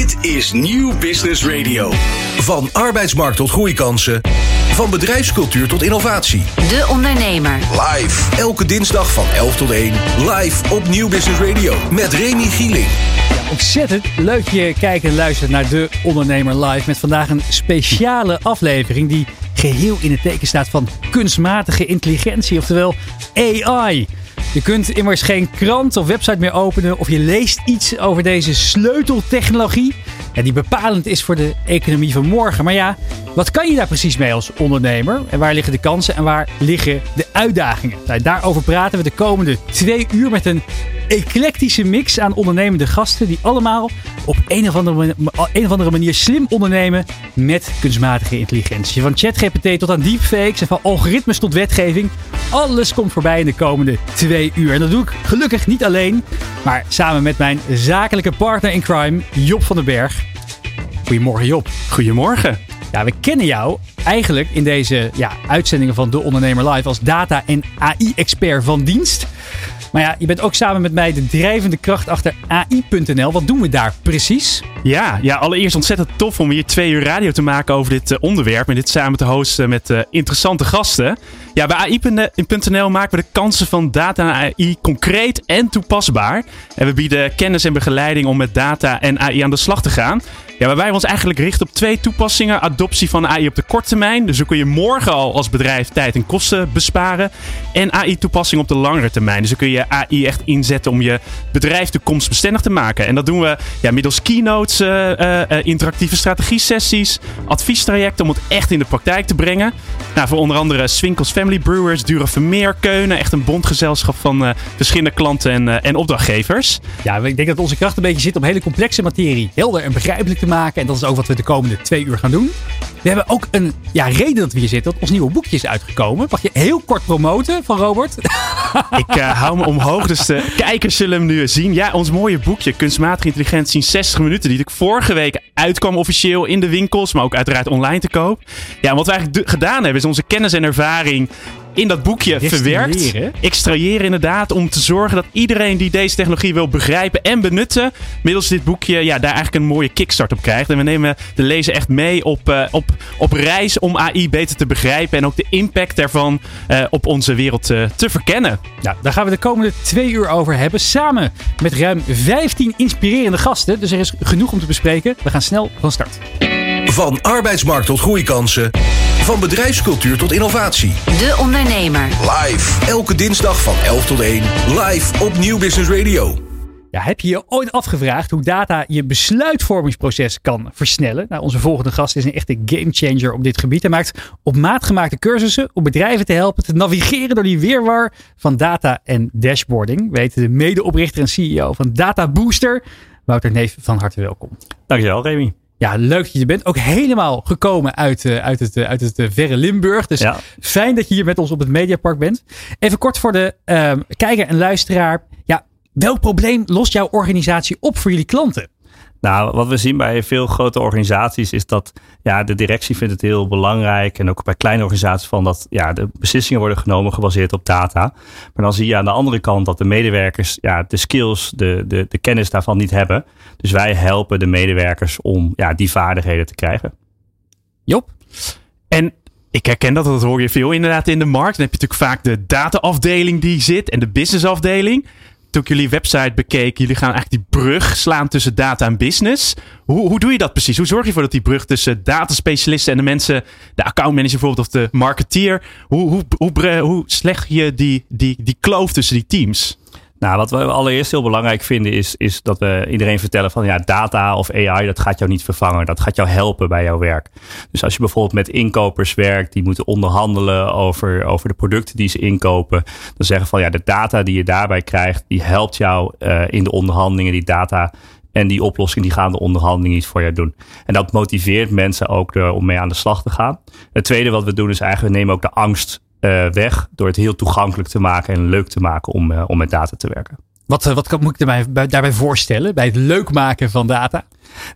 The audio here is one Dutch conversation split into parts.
Dit is Nieuw Business Radio. Van arbeidsmarkt tot groeikansen. Van bedrijfscultuur tot innovatie. De Ondernemer. Live. Elke dinsdag van 11 tot 1. Live op Nieuw Business Radio. Met Remy Gieling. Ontzettend leuk je kijken en luisteren naar De Ondernemer Live. Met vandaag een speciale aflevering die geheel in het teken staat van kunstmatige intelligentie, oftewel AI. Je kunt immers geen krant of website meer openen of je leest iets over deze sleuteltechnologie. Die bepalend is voor de economie van morgen. Maar ja, wat kan je daar precies mee als ondernemer? En waar liggen de kansen en waar liggen de uitdagingen? Nou, daarover praten we de komende twee uur met een eclectische mix aan ondernemende gasten die allemaal op een of andere, een of andere manier slim ondernemen met kunstmatige intelligentie. Van ChatGPT tot aan deepfakes en van algoritmes tot wetgeving. Alles komt voorbij in de komende twee uur. En dat doe ik gelukkig niet alleen, maar samen met mijn zakelijke partner in crime, Job van den Berg. Goedemorgen Job. Goedemorgen. Ja, we kennen jou eigenlijk in deze ja, uitzendingen van De Ondernemer Live als data- en AI-expert van dienst. Maar ja, je bent ook samen met mij de drijvende kracht achter AI.nl. Wat doen we daar precies? Ja, ja, allereerst ontzettend tof om hier twee uur radio te maken over dit uh, onderwerp. En dit samen te hosten met uh, interessante gasten. Ja, bij AI.nl maken we de kansen van data en AI concreet en toepasbaar. En we bieden kennis en begeleiding om met data en AI aan de slag te gaan. Ja, waarbij we ons eigenlijk richten op twee toepassingen. Adoptie van AI op de korte termijn. Dus zo kun je morgen al als bedrijf tijd en kosten besparen. En AI-toepassing op de langere termijn. Dus dan kun je AI echt inzetten om je bedrijf toekomstbestendig te maken. En dat doen we ja, middels keynotes, uh, uh, interactieve strategie-sessies, adviestrajecten om het echt in de praktijk te brengen. Nou, voor onder andere Swinkels Family Brewers, Dura Vermeer, Keunen. Echt een bondgezelschap van verschillende klanten en, en opdrachtgevers. Ja, ik denk dat onze kracht een beetje zit om hele complexe materie helder en begrijpelijk te maken. En dat is ook wat we de komende twee uur gaan doen. We hebben ook een ja, reden dat we hier zitten. Dat ons nieuwe boekje is uitgekomen. Mag je heel kort promoten van Robert? Ik uh, hou me omhoog, dus de kijkers zullen hem nu zien. Ja, ons mooie boekje Kunstmatige Intelligentie in 60 minuten. Die ik vorige week uitkwam officieel in de winkels, maar ook uiteraard online te koop. Ja, en wat we eigenlijk gedaan hebben is onze kennis en ervaring in dat boekje verwerkt. Extraheren inderdaad. Om te zorgen dat iedereen die deze technologie wil begrijpen en benutten. middels dit boekje ja, daar eigenlijk een mooie kickstart op krijgt. En we nemen de lezer echt mee op, uh, op, op reis om AI beter te begrijpen. En ook de impact daarvan uh, op onze wereld uh, te verkennen. Ja, daar gaan we de komende twee uur over hebben. Samen met ruim 15 inspirerende gasten. Dus er is genoeg om te bespreken. We gaan snel van start. Van arbeidsmarkt tot groeikansen. Van bedrijfscultuur tot innovatie. De Ondernemer. Live. Elke dinsdag van 11 tot 1. Live op Nieuw Business Radio. Ja, heb je je ooit afgevraagd hoe data je besluitvormingsproces kan versnellen? Nou, onze volgende gast is een echte gamechanger op dit gebied. Hij maakt op maat gemaakte cursussen om bedrijven te helpen te navigeren door die weerwar van data en dashboarding. We weten de medeoprichter en CEO van Data Booster. Wouter Neef, van harte welkom. Dankjewel, Remy. Ja, leuk dat je er bent. Ook helemaal gekomen uit, uh, uit het, uh, uit het uh, verre Limburg. Dus ja. fijn dat je hier met ons op het Mediapark bent. Even kort voor de kijker en luisteraar. Ja, welk probleem lost jouw organisatie op voor jullie klanten? Nou, wat we zien bij veel grote organisaties is dat ja, de directie vindt het heel belangrijk. En ook bij kleine organisaties van dat ja, de beslissingen worden genomen gebaseerd op data. Maar dan zie je aan de andere kant dat de medewerkers ja, de skills, de, de, de kennis daarvan niet hebben. Dus wij helpen de medewerkers om ja, die vaardigheden te krijgen. Job? En ik herken dat, dat hoor je veel inderdaad in de markt. Dan heb je natuurlijk vaak de dataafdeling die zit en de businessafdeling toen ik jullie website bekeek, jullie gaan eigenlijk die brug slaan tussen data en business. Hoe, hoe doe je dat precies? Hoe zorg je ervoor dat die brug tussen dataspecialisten en de mensen, de accountmanager bijvoorbeeld of de marketeer, hoe, hoe, hoe, hoe slecht je die, die, die kloof tussen die teams? Nou, wat we allereerst heel belangrijk vinden is, is dat we iedereen vertellen van ja, data of AI, dat gaat jou niet vervangen. Dat gaat jou helpen bij jouw werk. Dus als je bijvoorbeeld met inkopers werkt, die moeten onderhandelen over, over de producten die ze inkopen. Dan zeggen van ja, de data die je daarbij krijgt, die helpt jou uh, in de onderhandelingen. Die data en die oplossing die gaan de onderhandeling iets voor jou doen. En dat motiveert mensen ook er, om mee aan de slag te gaan. Het tweede wat we doen is eigenlijk, we nemen ook de angst weg door het heel toegankelijk te maken en leuk te maken om, uh, om met data te werken. Wat, uh, wat moet ik daarbij, daarbij voorstellen bij het leuk maken van data?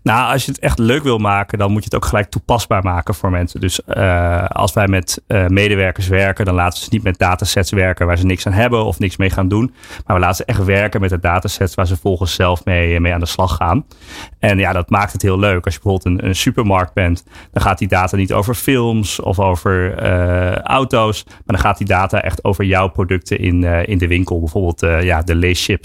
Nou, als je het echt leuk wil maken, dan moet je het ook gelijk toepasbaar maken voor mensen. Dus uh, als wij met uh, medewerkers werken, dan laten ze niet met datasets werken waar ze niks aan hebben of niks mee gaan doen. Maar we laten ze echt werken met de datasets waar ze volgens zelf mee, mee aan de slag gaan. En ja, dat maakt het heel leuk. Als je bijvoorbeeld een, een supermarkt bent, dan gaat die data niet over films of over auto's. Maar dan gaat die data echt over jouw producten in, in de winkel. Bijvoorbeeld ja, de leeschips.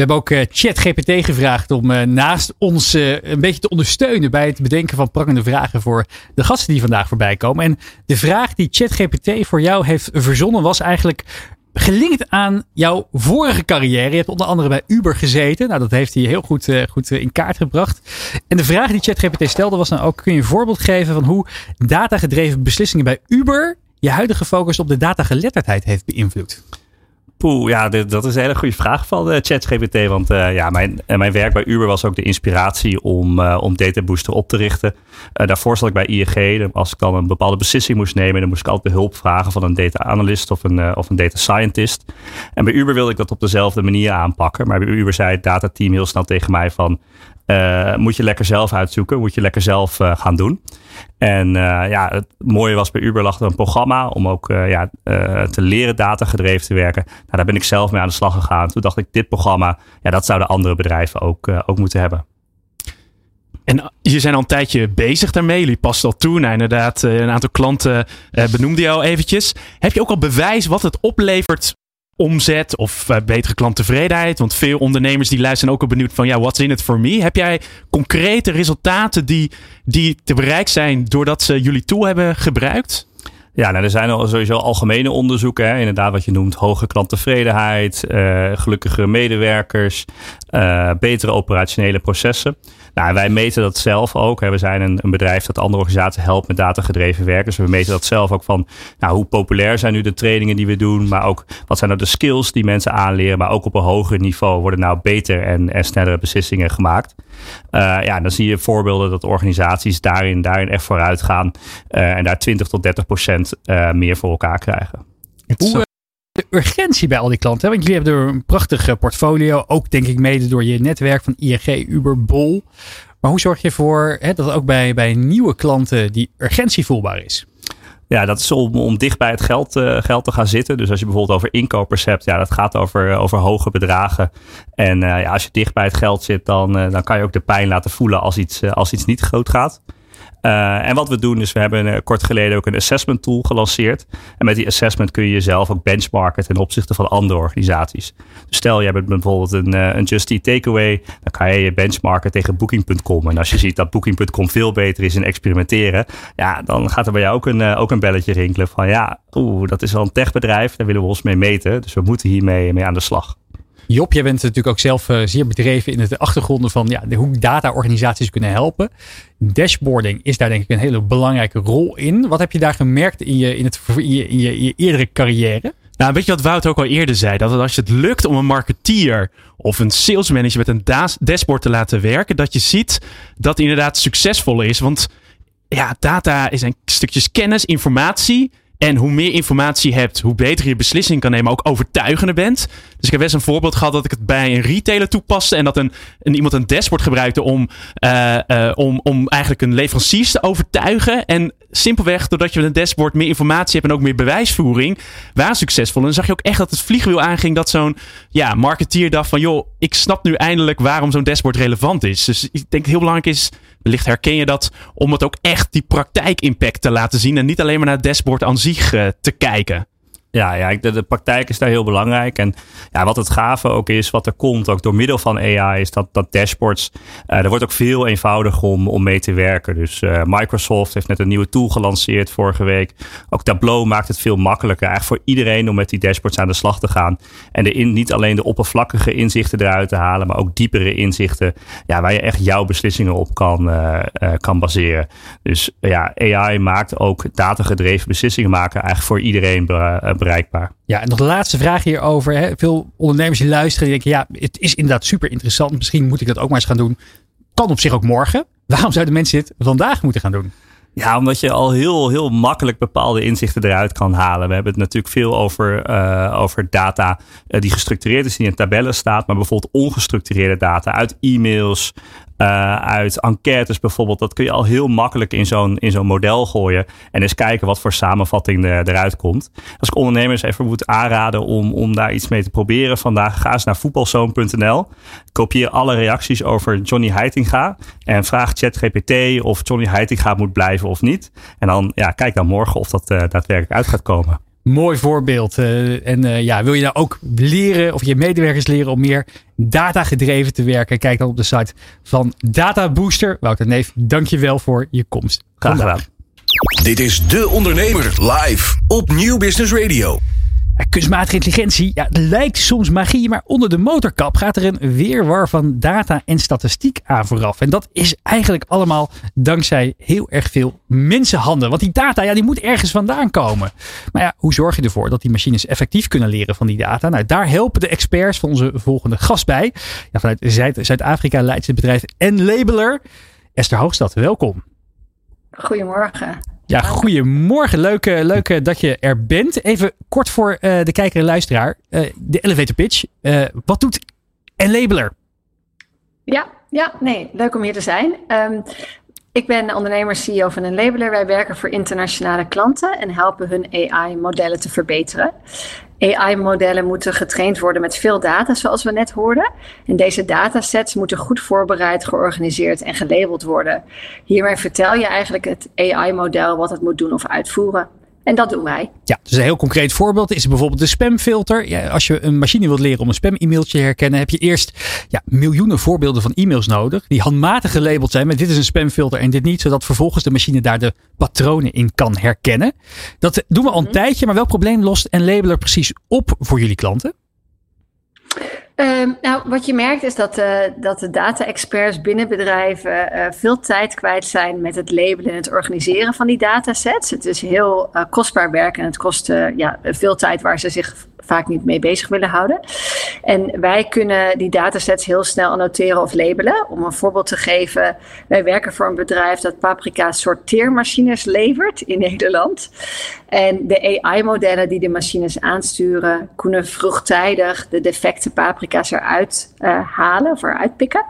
We hebben ook uh, ChatGPT gevraagd om uh, naast ons uh, een beetje te ondersteunen bij het bedenken van prakkende vragen voor de gasten die vandaag voorbij komen. En de vraag die ChatGPT voor jou heeft verzonnen was eigenlijk gelinkt aan jouw vorige carrière. Je hebt onder andere bij Uber gezeten. Nou, dat heeft hij heel goed, goed in kaart gebracht. En de vraag die ChatGPT stelde was dan ook: kun je een voorbeeld geven van hoe datagedreven beslissingen bij Uber je huidige focus op de datageletterdheid heeft beïnvloed? Poeh, ja, dat is een hele goede vraag van uh, ChatGPT. Want uh, ja, mijn, mijn werk bij Uber was ook de inspiratie om, om Data Booster op te richten. daarvoor zat ik bij ING. Als ik dan een bepaalde beslissing moest nemen, dan moest ik altijd de hulp vragen van een data analyst of een, of een data scientist. En bij Uber wilde ik dat op dezelfde manier aanpakken. Maar bij Uber zei het datateam heel snel tegen mij van... Uh, moet je lekker zelf uitzoeken, moet je lekker zelf uh, gaan doen. En uh, ja, het mooie was bij Uber lag er een programma om ook ja, te leren datagedreven te werken. Nou, daar ben ik zelf mee aan de slag gegaan. Toen dacht ik, dit programma, ja, dat zouden andere bedrijven ook, ook moeten hebben. En je zijn al een tijdje bezig daarmee. Jullie past al toe. Nou, inderdaad, een aantal klanten benoemde je al eventjes. Heb je ook al bewijs wat het oplevert omzet of uh, betere klanttevredenheid? Want veel ondernemers die luisteren ook al benieuwd van ja, what's in it for me? Heb jij concrete resultaten die, die te bereik zijn doordat ze jullie tool hebben gebruikt? Ja, nou, er zijn al sowieso algemene onderzoeken. Hè? Inderdaad, wat je noemt, hoge klanttevredenheid, uh, gelukkige medewerkers, uh, betere operationele processen. Nou, wij meten dat zelf ook. Hè. We zijn een, een, bedrijf dat andere organisaties helpt met datagedreven werken. Dus we meten dat zelf ook van nou, hoe populair zijn nu de trainingen die we doen. Maar ook wat zijn nou de skills die mensen aanleren. Maar ook op een hoger niveau worden nou beter en, en snellere beslissingen gemaakt. Uh, ja, dan zie je voorbeelden dat organisaties daarin, daarin echt vooruit gaan. Uh, en daar 20 tot 30 procent uh, meer voor elkaar krijgen. Hoe, urgentie bij al die klanten. Want jullie hebben er een prachtig portfolio. Ook denk ik mede door je netwerk van ING, Uber, Bol. Maar hoe zorg je ervoor hè, dat ook bij, bij nieuwe klanten die urgentie voelbaar is? Ja, dat is om, om dicht bij het geld, uh, geld te gaan zitten. Dus als je bijvoorbeeld over inkopers hebt, ja, dat gaat over, over hoge bedragen. En ja, als je dicht bij het geld zit, dan, dan kan je ook de pijn laten voelen als iets, als iets niet groot gaat. Uh, en wat we doen is, we hebben uh, kort geleden ook een assessment tool gelanceerd. En met die assessment kun je jezelf ook benchmarken ten opzichte van andere organisaties. Dus stel, je hebt bijvoorbeeld een, uh, een Just Eat Takeaway. Dan kan je je benchmarken tegen Booking.com. En als je ziet dat Booking.com veel beter is in experimenteren. Ja, dan gaat er bij jou ook een, ook een belletje rinkelen van ja, oeh, dat is wel een techbedrijf. Daar willen we ons mee meten. Dus we moeten hiermee mee aan de slag. Job, jij bent natuurlijk ook zelf uh, zeer bedreven in het achtergronden van ja, hoe data-organisaties kunnen helpen. Dashboarding is daar denk ik een hele belangrijke rol in. Wat heb je daar gemerkt in je, in het, je, je, je eerdere carrière? Nou, weet je wat Wout ook al eerder zei? Dat als het lukt om een marketeer of een salesmanager met een dashboard te laten werken, dat je ziet dat hij inderdaad succesvol is. Want ja, data is een stukjes kennis, informatie. En hoe meer informatie je hebt, hoe beter je beslissing kan nemen, ook overtuigender bent. Dus ik heb best een voorbeeld gehad dat ik het bij een retailer toepaste en dat een, iemand een dashboard gebruikte om, uh, uh, om, om eigenlijk een leverancier te overtuigen. En simpelweg, doordat je met een dashboard meer informatie hebt en ook meer bewijsvoering, waren succesvol. En dan zag je ook echt dat het vliegwiel aanging dat zo'n ja, marketeer dacht van, joh, ik snap nu eindelijk waarom zo'n dashboard relevant is. Dus ik denk heel belangrijk is, wellicht herken je dat, om het ook echt die praktijkimpact te laten zien en niet alleen maar naar het dashboard aan zich uh, te kijken. Ja, ja de, de, praktijk is daar heel belangrijk. En ja, wat het gave ook is, wat er komt, ook door middel van AI, is dat, dat dashboards, uh, er wordt ook veel eenvoudiger om, om mee te werken. Dus uh, Microsoft heeft net een nieuwe tool gelanceerd vorige week. Ook Tableau maakt het veel makkelijker eigenlijk voor iedereen om met die dashboards aan de slag te gaan. En de niet alleen de oppervlakkige inzichten eruit te halen, maar ook diepere inzichten ja, waar je echt jouw beslissingen op kan, uh, kan baseren. Dus ja, AI maakt ook datagedreven beslissingen maken eigenlijk voor iedereen bereikbaar. Ja, en nog de laatste vraag hierover. Hè. Veel ondernemers die luisteren, die denken, ja, het is inderdaad super interessant. Misschien moet ik dat ook maar eens gaan doen. Kan op zich ook morgen. Waarom zouden mensen dit vandaag moeten gaan doen? Ja, omdat je al heel, heel makkelijk bepaalde inzichten eruit kan halen. We hebben het natuurlijk veel over, uh, over data uh, die gestructureerd is, die in tabellen staat. Maar bijvoorbeeld ongestructureerde data uit e-mails, uh, uit enquêtes bijvoorbeeld. Dat kun je al heel makkelijk in zo'n in zo'n model gooien. En eens kijken wat voor samenvatting er, eruit komt. Als ik ondernemers even moet aanraden om, om daar iets mee te proberen vandaag, ga eens naar voetbalzoon.nl. Kopieer alle reacties over Johnny Heitinga. En vraag ChatGPT of Johnny Heitinga moet blijven of niet. En dan ja, kijk dan morgen of dat uh, daadwerkelijk uit gaat komen. Mooi voorbeeld. Uh, en uh, ja, wil je nou ook leren of je medewerkers leren om meer data gedreven te werken? Kijk dan op de site van Data Booster. Wouter Neef, dankjewel voor je komst. Graag gedaan. Dit is De Ondernemer live op Nieuw Business Radio. Kunstmatige intelligentie ja, lijkt soms magie, maar onder de motorkap gaat er een weerwar van data en statistiek aan vooraf. En dat is eigenlijk allemaal dankzij heel erg veel mensenhanden. Want die data ja, die moet ergens vandaan komen. Maar ja, hoe zorg je ervoor dat die machines effectief kunnen leren van die data? Nou, daar helpen de experts van onze volgende gast bij. Ja, vanuit Zuid-Afrika leidt het bedrijf Enlabeler. Esther Hoogstad, welkom. Goedemorgen. Ja, goedemorgen. Leuk, leuk dat je er bent. Even kort voor uh, de kijker en luisteraar. Uh, de elevator pitch. Uh, wat doet Enlabeler? Ja, ja, nee, leuk om hier te zijn. Um, ik ben ondernemer CEO van Enlabeler. Wij werken voor internationale klanten en helpen hun AI-modellen te verbeteren. AI-modellen moeten getraind worden met veel data, zoals we net hoorden. En deze datasets moeten goed voorbereid, georganiseerd en gelabeld worden. Hiermee vertel je eigenlijk het AI-model wat het moet doen of uitvoeren. En dat doen wij. Ja, dus een heel concreet voorbeeld is bijvoorbeeld de spamfilter. Ja, als je een machine wilt leren om een spam-e-mailtje te herkennen, heb je eerst ja, miljoenen voorbeelden van e-mails nodig. Die handmatig gelabeld zijn met dit is een spamfilter en dit niet. Zodat vervolgens de machine daar de patronen in kan herkennen. Dat doen we al een mm tijdje, maar welk probleem lost en labeler precies op voor jullie klanten? Um, nou, wat je merkt is dat, uh, dat de data-experts binnen bedrijven uh, veel tijd kwijt zijn met het labelen en het organiseren van die datasets. Het is heel uh, kostbaar werk en het kost ja, veel tijd waar ze zich vaak niet mee bezig willen houden. En wij kunnen die datasets heel snel annoteren of labelen. Om een voorbeeld te geven, wij werken voor een bedrijf dat paprika sorteermachines levert in Nederland. En de AI-modellen die de machines aansturen, kunnen vroegtijdig de defecte paprika's eruit uh, halen of eruit pikken.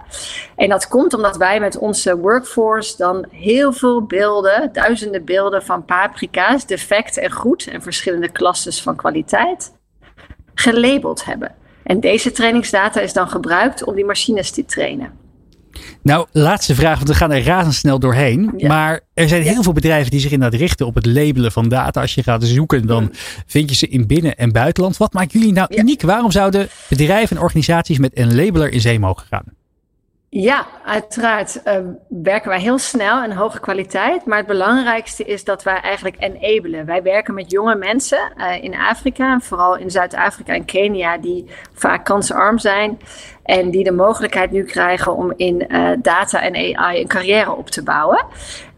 En dat komt omdat wij met onze workforce dan heel veel beelden, duizenden beelden van paprika's, defect en goed en verschillende klasses van kwaliteit gelabeld hebben. En deze trainingsdata is dan gebruikt om die machines te trainen. Nou, laatste vraag, want we gaan er razendsnel doorheen. Maar er zijn heel veel bedrijven die zich inderdaad richten op het labelen van data. Als je gaat zoeken, dan vind je ze in binnen- en buitenland. Wat maakt jullie nou uniek? Waarom zouden bedrijven en organisaties met een labeler in zee mogen gaan? Ja, uiteraard uh, werken wij heel snel en hoge kwaliteit. Maar het belangrijkste is dat wij eigenlijk enablen. Wij werken met jonge mensen uh, in Afrika, vooral in Zuid-Afrika en Kenia, die vaak kansarm zijn. En die de mogelijkheid nu krijgen om in uh, data en AI een carrière op te bouwen.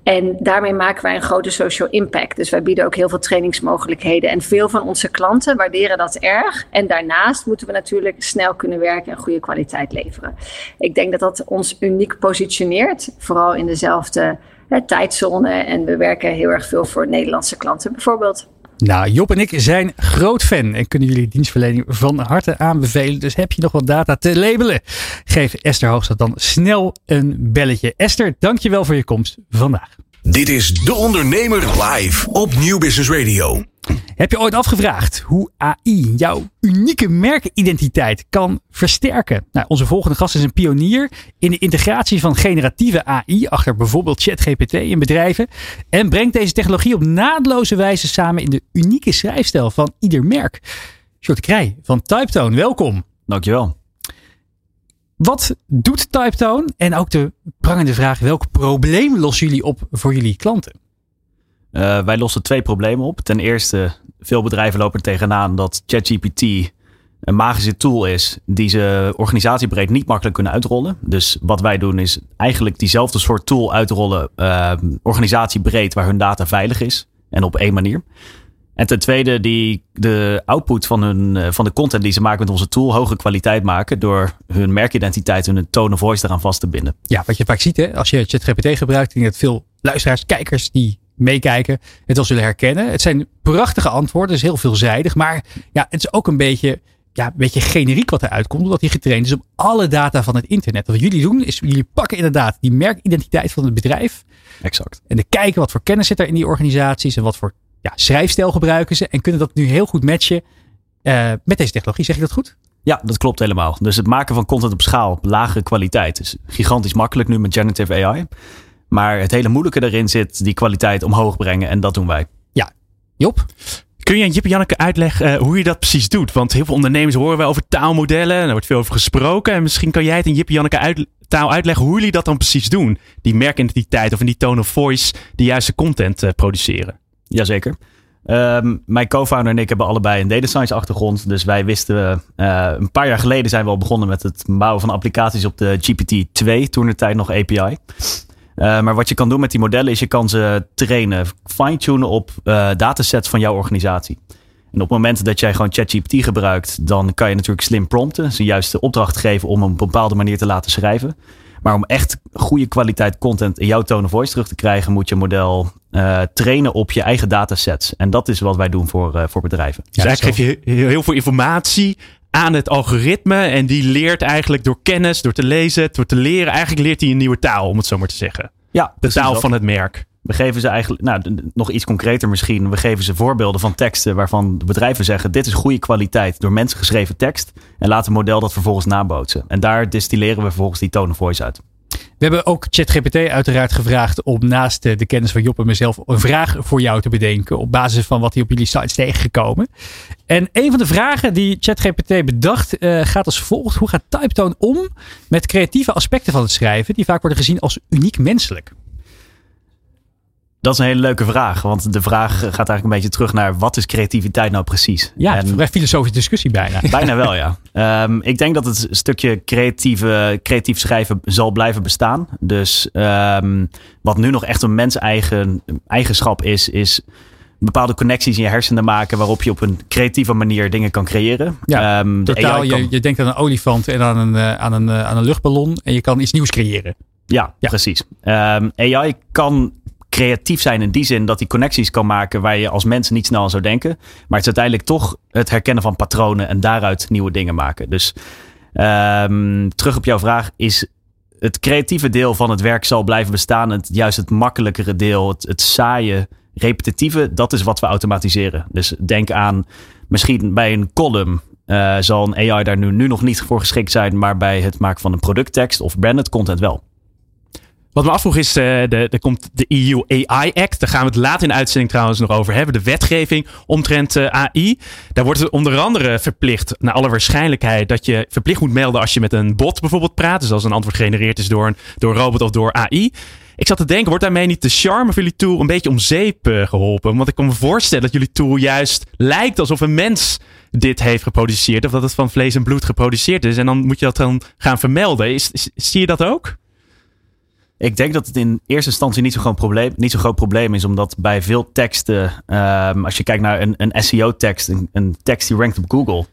En daarmee maken wij een grote social impact. Dus wij bieden ook heel veel trainingsmogelijkheden. En veel van onze klanten waarderen dat erg. En daarnaast moeten we natuurlijk snel kunnen werken en goede kwaliteit leveren. Ik denk dat dat ons uniek positioneert. Vooral in dezelfde hè, tijdzone. En we werken heel erg veel voor Nederlandse klanten bijvoorbeeld. Nou, Job en ik zijn groot fan en kunnen jullie dienstverlening van harte aanbevelen. Dus heb je nog wat data te labelen? Geef Esther Hoogstad dan snel een belletje. Esther, dankjewel voor je komst vandaag. Dit is De Ondernemer live op Nieuw Business Radio. Heb je ooit afgevraagd hoe AI jouw unieke merkidentiteit kan versterken? Nou, onze volgende gast is een pionier in de integratie van generatieve AI achter bijvoorbeeld ChatGPT in bedrijven. En brengt deze technologie op naadloze wijze samen in de unieke schrijfstijl van ieder merk. Short Krij van Typetone, welkom. Dankjewel. Wat doet Typetone? En ook de prangende vraag, welk probleem lossen jullie op voor jullie klanten? Uh, wij lossen twee problemen op. Ten eerste, veel bedrijven lopen tegenaan dat ChatGPT een magische tool is die ze organisatiebreed niet makkelijk kunnen uitrollen. Dus wat wij doen is eigenlijk diezelfde soort tool uitrollen uh, organisatiebreed waar hun data veilig is en op één manier. En ten tweede, die, de output van, hun, eh, van de content die ze maken met onze tool hoge kwaliteit maken. Door hun merkidentiteit en hun tone of voice eraan vast te binden. Ja, wat je vaak ziet hè, als je ChatGPT gebruikt. denk dat veel luisteraars, kijkers die meekijken het wel zullen herkennen. Het zijn prachtige antwoorden, het is heel veelzijdig. Maar ja, het is ook een beetje ja, een beetje generiek wat eruit komt, omdat hij getraind is op alle data van het internet. Wat jullie doen, is jullie pakken inderdaad die merkidentiteit van het bedrijf. Exact. En dan kijken wat voor kennis zit er in die organisaties en wat voor ja, schrijfstijl gebruiken ze. En kunnen dat nu heel goed matchen uh, met deze technologie. Zeg ik dat goed? Ja, dat klopt helemaal. Dus het maken van content op schaal op lagere kwaliteit is gigantisch makkelijk nu met generative AI. Maar het hele moeilijke daarin zit die kwaliteit omhoog brengen en dat doen wij. Ja, Job? Kun je aan Jip Janneke uitleggen uh, hoe je dat precies doet? Want heel veel ondernemers horen wel over taalmodellen. En er wordt veel over gesproken. En misschien kan jij het in Jip Janneke uit, taal uitleggen hoe jullie dat dan precies doen. Die merkidentiteit of in die tone of voice de juiste content uh, produceren. Jazeker. Um, mijn co-founder en ik hebben allebei een data science achtergrond. Dus wij wisten, uh, een paar jaar geleden zijn we al begonnen met het bouwen van applicaties op de GPT-2, toen de tijd nog API. Uh, maar wat je kan doen met die modellen is je kan ze trainen, fine-tunen op uh, datasets van jouw organisatie. En op het moment dat jij gewoon ChatGPT gebruikt, dan kan je natuurlijk slim prompten. Ze juist de opdracht geven om een bepaalde manier te laten schrijven. Maar om echt goede kwaliteit content in jouw tone of voice terug te krijgen, moet je model uh, trainen op je eigen datasets. En dat is wat wij doen voor, uh, voor bedrijven. Dus eigenlijk geef je heel veel informatie aan het algoritme. En die leert eigenlijk door kennis, door te lezen, door te leren. Eigenlijk leert hij een nieuwe taal, om het zo maar te zeggen. Ja, de taal van het merk. We geven ze eigenlijk, nou, nog iets concreter misschien. We geven ze voorbeelden van teksten waarvan de bedrijven zeggen: dit is goede kwaliteit door mensen geschreven tekst. En laat het model dat vervolgens nabootsen. En daar distilleren we vervolgens die tone of voice uit. We hebben ook ChatGPT uiteraard gevraagd om naast de kennis van Job en mezelf een vraag voor jou te bedenken op basis van wat hij op jullie site is tegengekomen. En een van de vragen die ChatGPT bedacht uh, gaat als volgt. Hoe gaat Typetone om met creatieve aspecten van het schrijven die vaak worden gezien als uniek menselijk? Dat is een hele leuke vraag. Want de vraag gaat eigenlijk een beetje terug naar wat is creativiteit nou precies? Ja, en, een filosofische discussie bijna. Bijna wel, ja. Um, ik denk dat het stukje creatieve, creatief schrijven zal blijven bestaan. Dus um, wat nu nog echt een mens-eigen eigenschap is, is bepaalde connecties in je hersenen maken waarop je op een creatieve manier dingen kan creëren. Ja, um, totaal. Kan... Je, je denkt aan een olifant en aan een, uh, aan, een, uh, aan een luchtballon en je kan iets nieuws creëren. Ja, ja. precies. AI kan creatief zijn in die zin dat hij connecties kan maken waar je als mens niet snel aan zou denken. Maar het is uiteindelijk toch het herkennen van patronen en daaruit nieuwe dingen maken. Dus um, terug op jouw vraag is het creatieve deel van het werk zal blijven bestaan. Het, juist het makkelijkere deel, het, het saaie, repetitieve, dat is wat we automatiseren. Dus denk aan misschien bij een column uh, zal een AI daar nu, nu nog niet voor geschikt zijn, maar bij het maken van een producttekst of branded content wel. Wat me afvroeg is, uh, er komt de EU AI Act. Daar gaan we het later in de uitzending trouwens nog over hebben. De wetgeving omtrent uh, AI. Daar wordt het onder andere verplicht, naar alle waarschijnlijkheid, dat je verplicht moet melden als je met een bot bijvoorbeeld praat. Dus als een antwoord gegenereerd is door een, door robot of door AI. Ik zat te denken, wordt daarmee niet de charme van jullie tool een beetje om zeep uh, geholpen? Want ik kan me voorstellen dat jullie tool juist lijkt alsof een mens dit heeft geproduceerd. Of dat het van vlees en bloed geproduceerd is. En dan moet je dat dan gaan vermelden. Zie je dat ook? Ik denk dat het in eerste instantie niet zo'n groot probleem, niet groot probleem is, omdat bij veel teksten, um, als je kijkt naar een, een SEO-tekst, een, tekst die rankt op Google,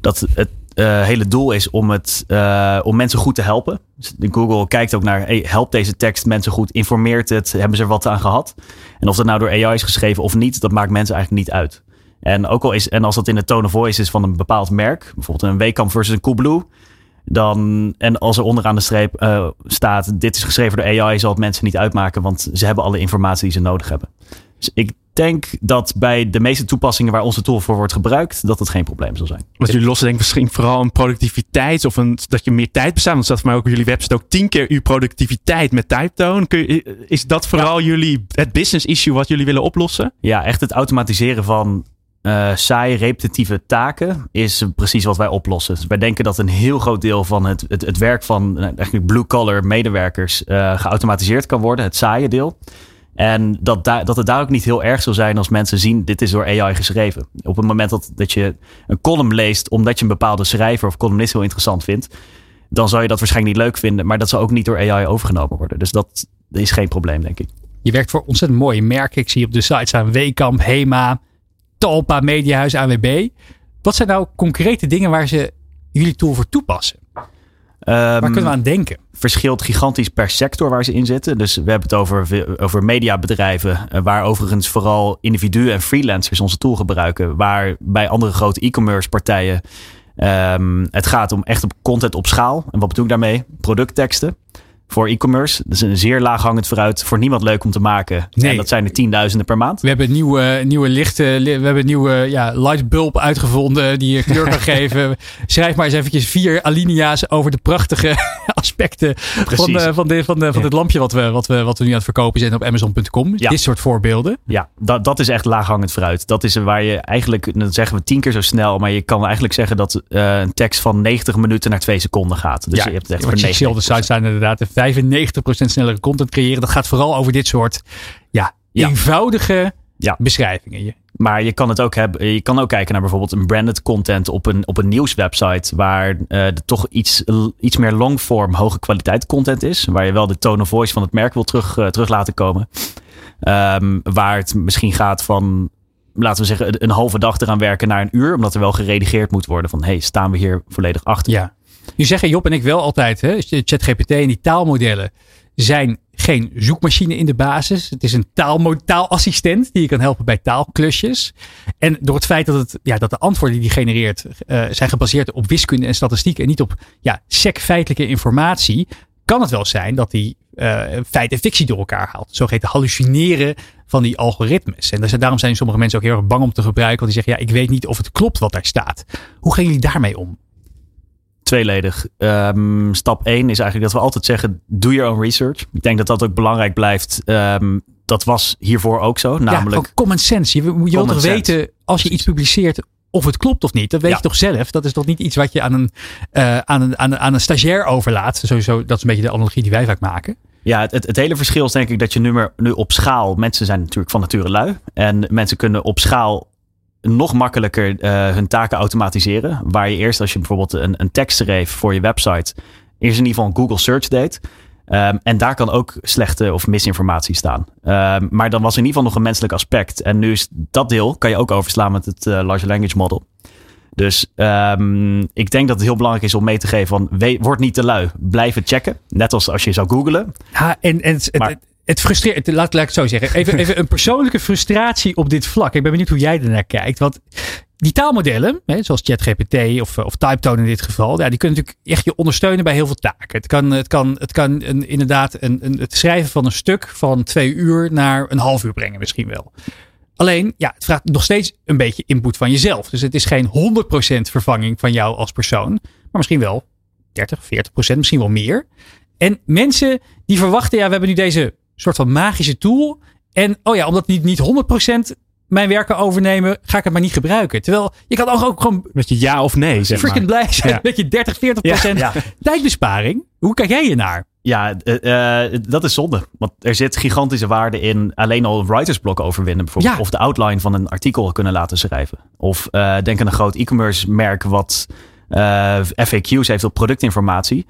dat het uh, hele doel is om, het, uh, om mensen goed te helpen. Dus Google kijkt ook naar, hey, helpt deze tekst mensen goed, informeert het, hebben ze er wat aan gehad? En of dat nou door AI is geschreven of niet, dat maakt mensen eigenlijk niet uit. En ook al is, en als dat in de tone of voice is van een bepaald merk, bijvoorbeeld een Wekamp versus een Coolblue, dan, en als er onderaan de streep uh, staat: dit is geschreven door AI, zal het mensen niet uitmaken, want ze hebben alle informatie die ze nodig hebben. Dus ik denk dat bij de meeste toepassingen waar onze tool voor wordt gebruikt, dat het geen probleem zal zijn. Want jullie lossen denk ik misschien vooral een productiviteit of een, dat je meer tijd bestaat. Want staat voor mij ook op jullie website ook tien keer uw productiviteit met Typetone. Kun je, is dat vooral ja. jullie, het business issue wat jullie willen oplossen? Ja, echt het automatiseren van uh, saaie, repetitieve taken is precies wat wij oplossen. Dus wij denken dat een heel groot deel van het, het, het werk van uh, eigenlijk blue-collar medewerkers uh, geautomatiseerd kan worden, het saaie deel. En dat, da dat het daar ook niet heel erg zal zijn als mensen zien, dit is door AI geschreven. Op het moment dat, dat je een column leest omdat je een bepaalde schrijver of columnist heel interessant vindt, dan zal je dat waarschijnlijk niet leuk vinden, maar dat zal ook niet door AI overgenomen worden. Dus dat is geen probleem, denk ik. Je werkt voor ontzettend mooie merken. Ik zie op de site staan Wekamp, Hema, Talpa, Mediahuis, AWB. Wat zijn nou concrete dingen waar ze jullie tool voor toepassen? Um, waar kunnen we aan denken? Verschilt gigantisch per sector waar ze in zitten. Dus we hebben het over, over mediabedrijven, eh, waar overigens vooral individuen en freelancers onze tool gebruiken. Waar bij andere grote e-commerce partijen Ehm, het gaat om echt op content op schaal. En wat bedoel ik daarmee? Productteksten voor e-commerce. Dat is een zeer laag hangend vooruit. Voor niemand leuk om te maken. Nee. En dat zijn er tienduizenden per maand. We hebben nieuwe, nieuwe lichten, li- we hebben een nieuwe ja, lightbulb uitgevonden die je kleur kan geven. Schrijf maar eens eventjes vier alinea's over de prachtige aspecten van, eh, van, dit, van, de, van dit lampje wat we, wat, we, wat we nu aan het verkopen zijn op Amazon.com. Ja. Dit soort voorbeelden. Ja, dat, dat is echt laag hangend vooruit. Dat is waar je eigenlijk, dan zeggen we tien keer zo snel. Maar je kan eigenlijk zeggen dat eh, een tekst van 90 minuten naar 2 seconden gaat. Dus ja, je hebt het echt voor je ziet op de 99%. site staan inderdaad de 95% snellere content creëren. Dat gaat vooral over dit soort ja, Ja. eenvoudige Ja. beschrijvingen. Je- Maar je kan het ook hebben. Je kan ook kijken naar bijvoorbeeld een branded content op een, op een nieuwswebsite. Waar eh, toch iets, iets meer longform, hoge kwaliteit content is. Waar je wel de tone of voice van het merk wil terug, eh, terug laten komen. Ehm, waar het misschien gaat van. Laten we zeggen, een- een halve dag eraan werken naar een uur. Omdat er wel geredigeerd moet worden van. hey, staan we hier volledig achter? Ja. Nu zeggen Job en ik wel altijd, hè, ChatGPT en die taalmodellen zijn geen zoekmachine in de basis. Het is een taalassistent die je kan helpen bij taalklusjes. En door het feit dat, het, ja, dat de antwoorden die die genereert eh, zijn gebaseerd op wiskunde en statistiek en niet op ja, sec feitelijke informatie, kan het wel zijn dat die eh feit en fictie door elkaar haalt. Zogeheten hallucineren van die algoritmes. En daarom zijn sommige mensen ook heel erg bang om te gebruiken. Want die zeggen, ja, ik weet niet of het klopt wat daar staat. Hoe gaan jullie daarmee om? Tweeledig. Ehm, stap 1 is eigenlijk dat we altijd zeggen: doe your own research. Ik denk dat dat ook belangrijk blijft. Ehm, dat was hiervoor ook zo. ja, Namelijk, gewoon common sense. Je, je wilt toch weten als je iets publiceert of het klopt of niet. Dat weet Ja. je toch zelf. Dat is toch niet iets wat je aan een, eh, aan een, aan een, aan een stagiair overlaat. Sowieso, dat is een beetje de analogie die wij vaak maken. ja, het, het, het hele verschil is denk ik dat je nu, maar, nu op schaal. Mensen zijn natuurlijk van nature lui. En mensen kunnen op schaal nog makkelijker eh, hun taken automatiseren. Waar je eerst, als je bijvoorbeeld een, een tekst schreef voor je website, eerst in ieder geval een Google search deed. Ehm, en daar kan ook slechte of misinformatie staan. Ehm, maar dan was in ieder geval nog een menselijk aspect. En nu is dat deel kan je ook overslaan met het eh, large language model. Dus ehm, ik denk dat het heel belangrijk is om mee te geven van word niet te lui. Blijf het checken. Net als als je zou googlen. Ja, en, en Maar- het, het frustreert, laat, laat ik het zo zeggen. Even, even een persoonlijke frustratie op dit vlak. Ik ben benieuwd hoe jij ernaar kijkt. Want die taalmodellen, hè, zoals ChatGPT of, of Typetone in dit geval, ja, die kunnen natuurlijk echt je ondersteunen bij heel veel taken. Het kan, het kan, het kan inderdaad een, een, het schrijven van een stuk van twee uur naar een half uur brengen misschien wel. Alleen, ja, het vraagt nog steeds een beetje input van jezelf. Dus het is geen 100% vervanging van jou als persoon. Maar misschien wel 30, 40%, misschien wel meer. En mensen die verwachten, ja, we hebben nu deze soort van magische tool. En oh ja, omdat die niet 100% mijn werken overnemen, ga ik het maar niet gebruiken. Terwijl je kan ook, gewoon Met je ja of nee, zeg maar. freaking blij zijn Ja. met je 30, 40% Ja. tijdbesparing. Hoe kijk jij hiernaar? Ja, eh, eh, dat is zonde. Want er zit gigantische waarde in alleen al writersblok overwinnen bijvoorbeeld. Of de outline van een artikel kunnen laten schrijven. Of eh, denk aan een groot e-commerce merk wat FAQ's heeft op productinformatie.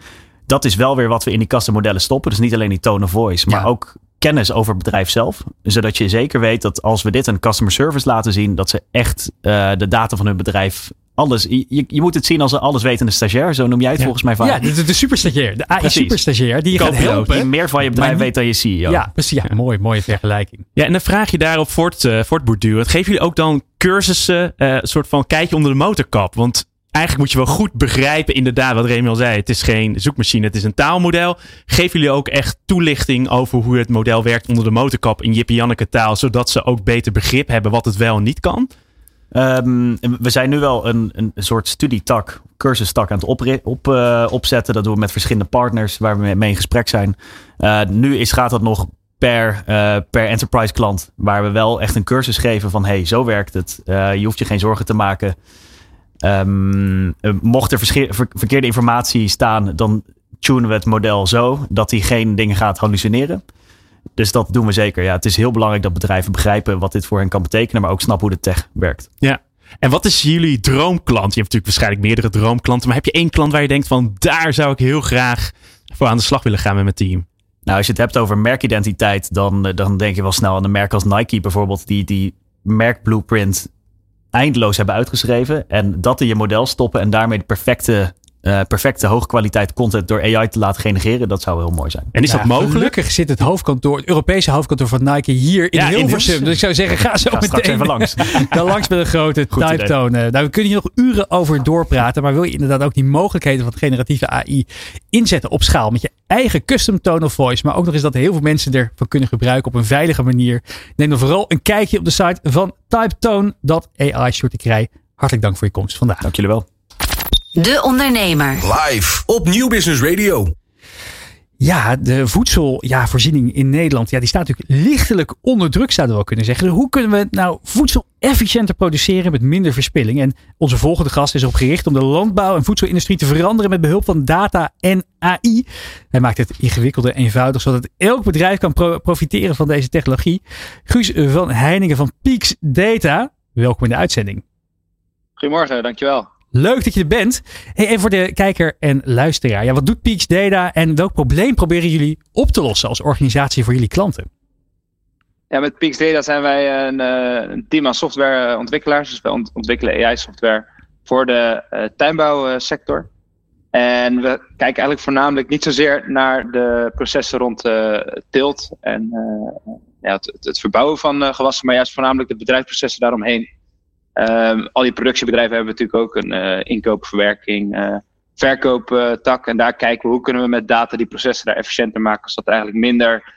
Dat is wel weer wat we in die kastenmodellen stoppen. Dus niet alleen die tone of voice, maar Ja. ook kennis over het bedrijf zelf. Zodat je zeker weet dat als we dit een customer service laten zien, dat ze echt eh, de data van hun bedrijf alles. Je, je- moet het zien als een alleswetende stagiair. Zo noem jij het Ja. volgens mij vaak. Ja, de, de superstagiair. De AI superstagiair die je gaat helpen. Die meer van je bedrijf niet- weet dan je CEO. Ja, precies. Ja, mooi, mooie vergelijking. Ja, en dan vraag je daarop voort, eh voortborduren. Geven jullie ook dan cursussen, eh, een soort van kijkje onder de motorkap? Want eigenlijk moet je wel goed begrijpen, inderdaad, wat Remy al zei. Het is geen zoekmachine, het is een taalmodel. Geven jullie ook echt toelichting over hoe het model werkt onder de motorkap in Jip Janneke taal, zodat ze ook beter begrip hebben wat het wel en niet kan? Ehm, we zijn nu wel een, een soort studietak, cursustak aan het opri- op, eh, opzetten. Dat doen we met verschillende partners waar we mee, in gesprek zijn. Eh, nu is, gaat dat nog per, eh, per enterprise klant. Waar we wel echt een cursus geven van hey, zo werkt het. Je hoeft je geen zorgen te maken. Ehm, eh, mocht er verkeerde informatie staan, dan tunen we het model zo dat hij geen dingen gaat hallucineren. Dus dat doen we zeker. Ja, het is heel belangrijk dat bedrijven begrijpen wat dit voor hen kan betekenen, maar ook snappen hoe de tech werkt. Ja. En wat is jullie droomklant? Je hebt natuurlijk waarschijnlijk meerdere droomklanten, maar heb je één klant waar je denkt van daar zou ik heel graag voor aan de slag willen gaan met mijn team? Nou, als je het hebt over merkidentiteit, dan, eh, dan denk je wel snel aan een merk als Nike bijvoorbeeld, die die merkblueprint eindeloos hebben uitgeschreven. En dat in je model stoppen en daarmee de perfecte eh, perfecte hoogkwaliteit content door AI te laten genereren. Dat zou heel mooi zijn. En is dat mogelijk? Gelukkig zit het hoofdkantoor, het Europese hoofdkantoor van Nike hier in Ja, Hilversum. Dus ik zou zeggen, ga zo Ga straks meteen even langs. dan langs met een grote Goed idee. type tone. Nou, we kunnen hier nog uren over doorpraten. Maar wil je inderdaad ook die mogelijkheden van generatieve AI inzetten op schaal. Met je eigen custom tone of voice. Maar ook nog eens dat heel veel mensen ervan kunnen gebruiken op een veilige manier. Neem dan vooral een kijkje op de site van typetone.ai. Shorty Krij, hartelijk dank voor je komst vandaag. Dank jullie wel. De Ondernemer. Live op Nieuw Business Radio. Ja, de voedselvoorziening in Nederland, ja, die staat natuurlijk lichtelijk onder druk, zouden we wel kunnen zeggen. Dus hoe kunnen we nou voedsel efficiënter produceren met minder verspilling? En onze volgende gast is erop gericht om de landbouw- en voedselindustrie te veranderen met behulp van data en AI. Hij maakt het ingewikkelder eenvoudig, zodat elk bedrijf kan pro- profiteren van deze technologie. Guus van Heiningen van Peaks Data, welkom in de uitzending. Goedemorgen, dankjewel. Leuk dat je er bent. Hey, en voor de kijker en luisteraar, ja, wat doet Peaks Data en welk probleem proberen jullie op te lossen als organisatie voor jullie klanten? Ja, met Peaks Data zijn wij een, eh, een team aan softwareontwikkelaars. Dus wij ont- ontwikkelen AI-software voor de eh, tuinbouwsector. En we kijken eigenlijk voornamelijk niet zozeer naar de processen rond eh teelt en ja, het, het- verbouwen van gewassen, maar juist voornamelijk de bedrijfsprocessen daaromheen. Ehm, al die productiebedrijven hebben natuurlijk ook een eh inkoop, verwerking, eh, verkooptak. en daar kijken we hoe kunnen we met data die processen daar efficiënter maken, zodat eigenlijk minder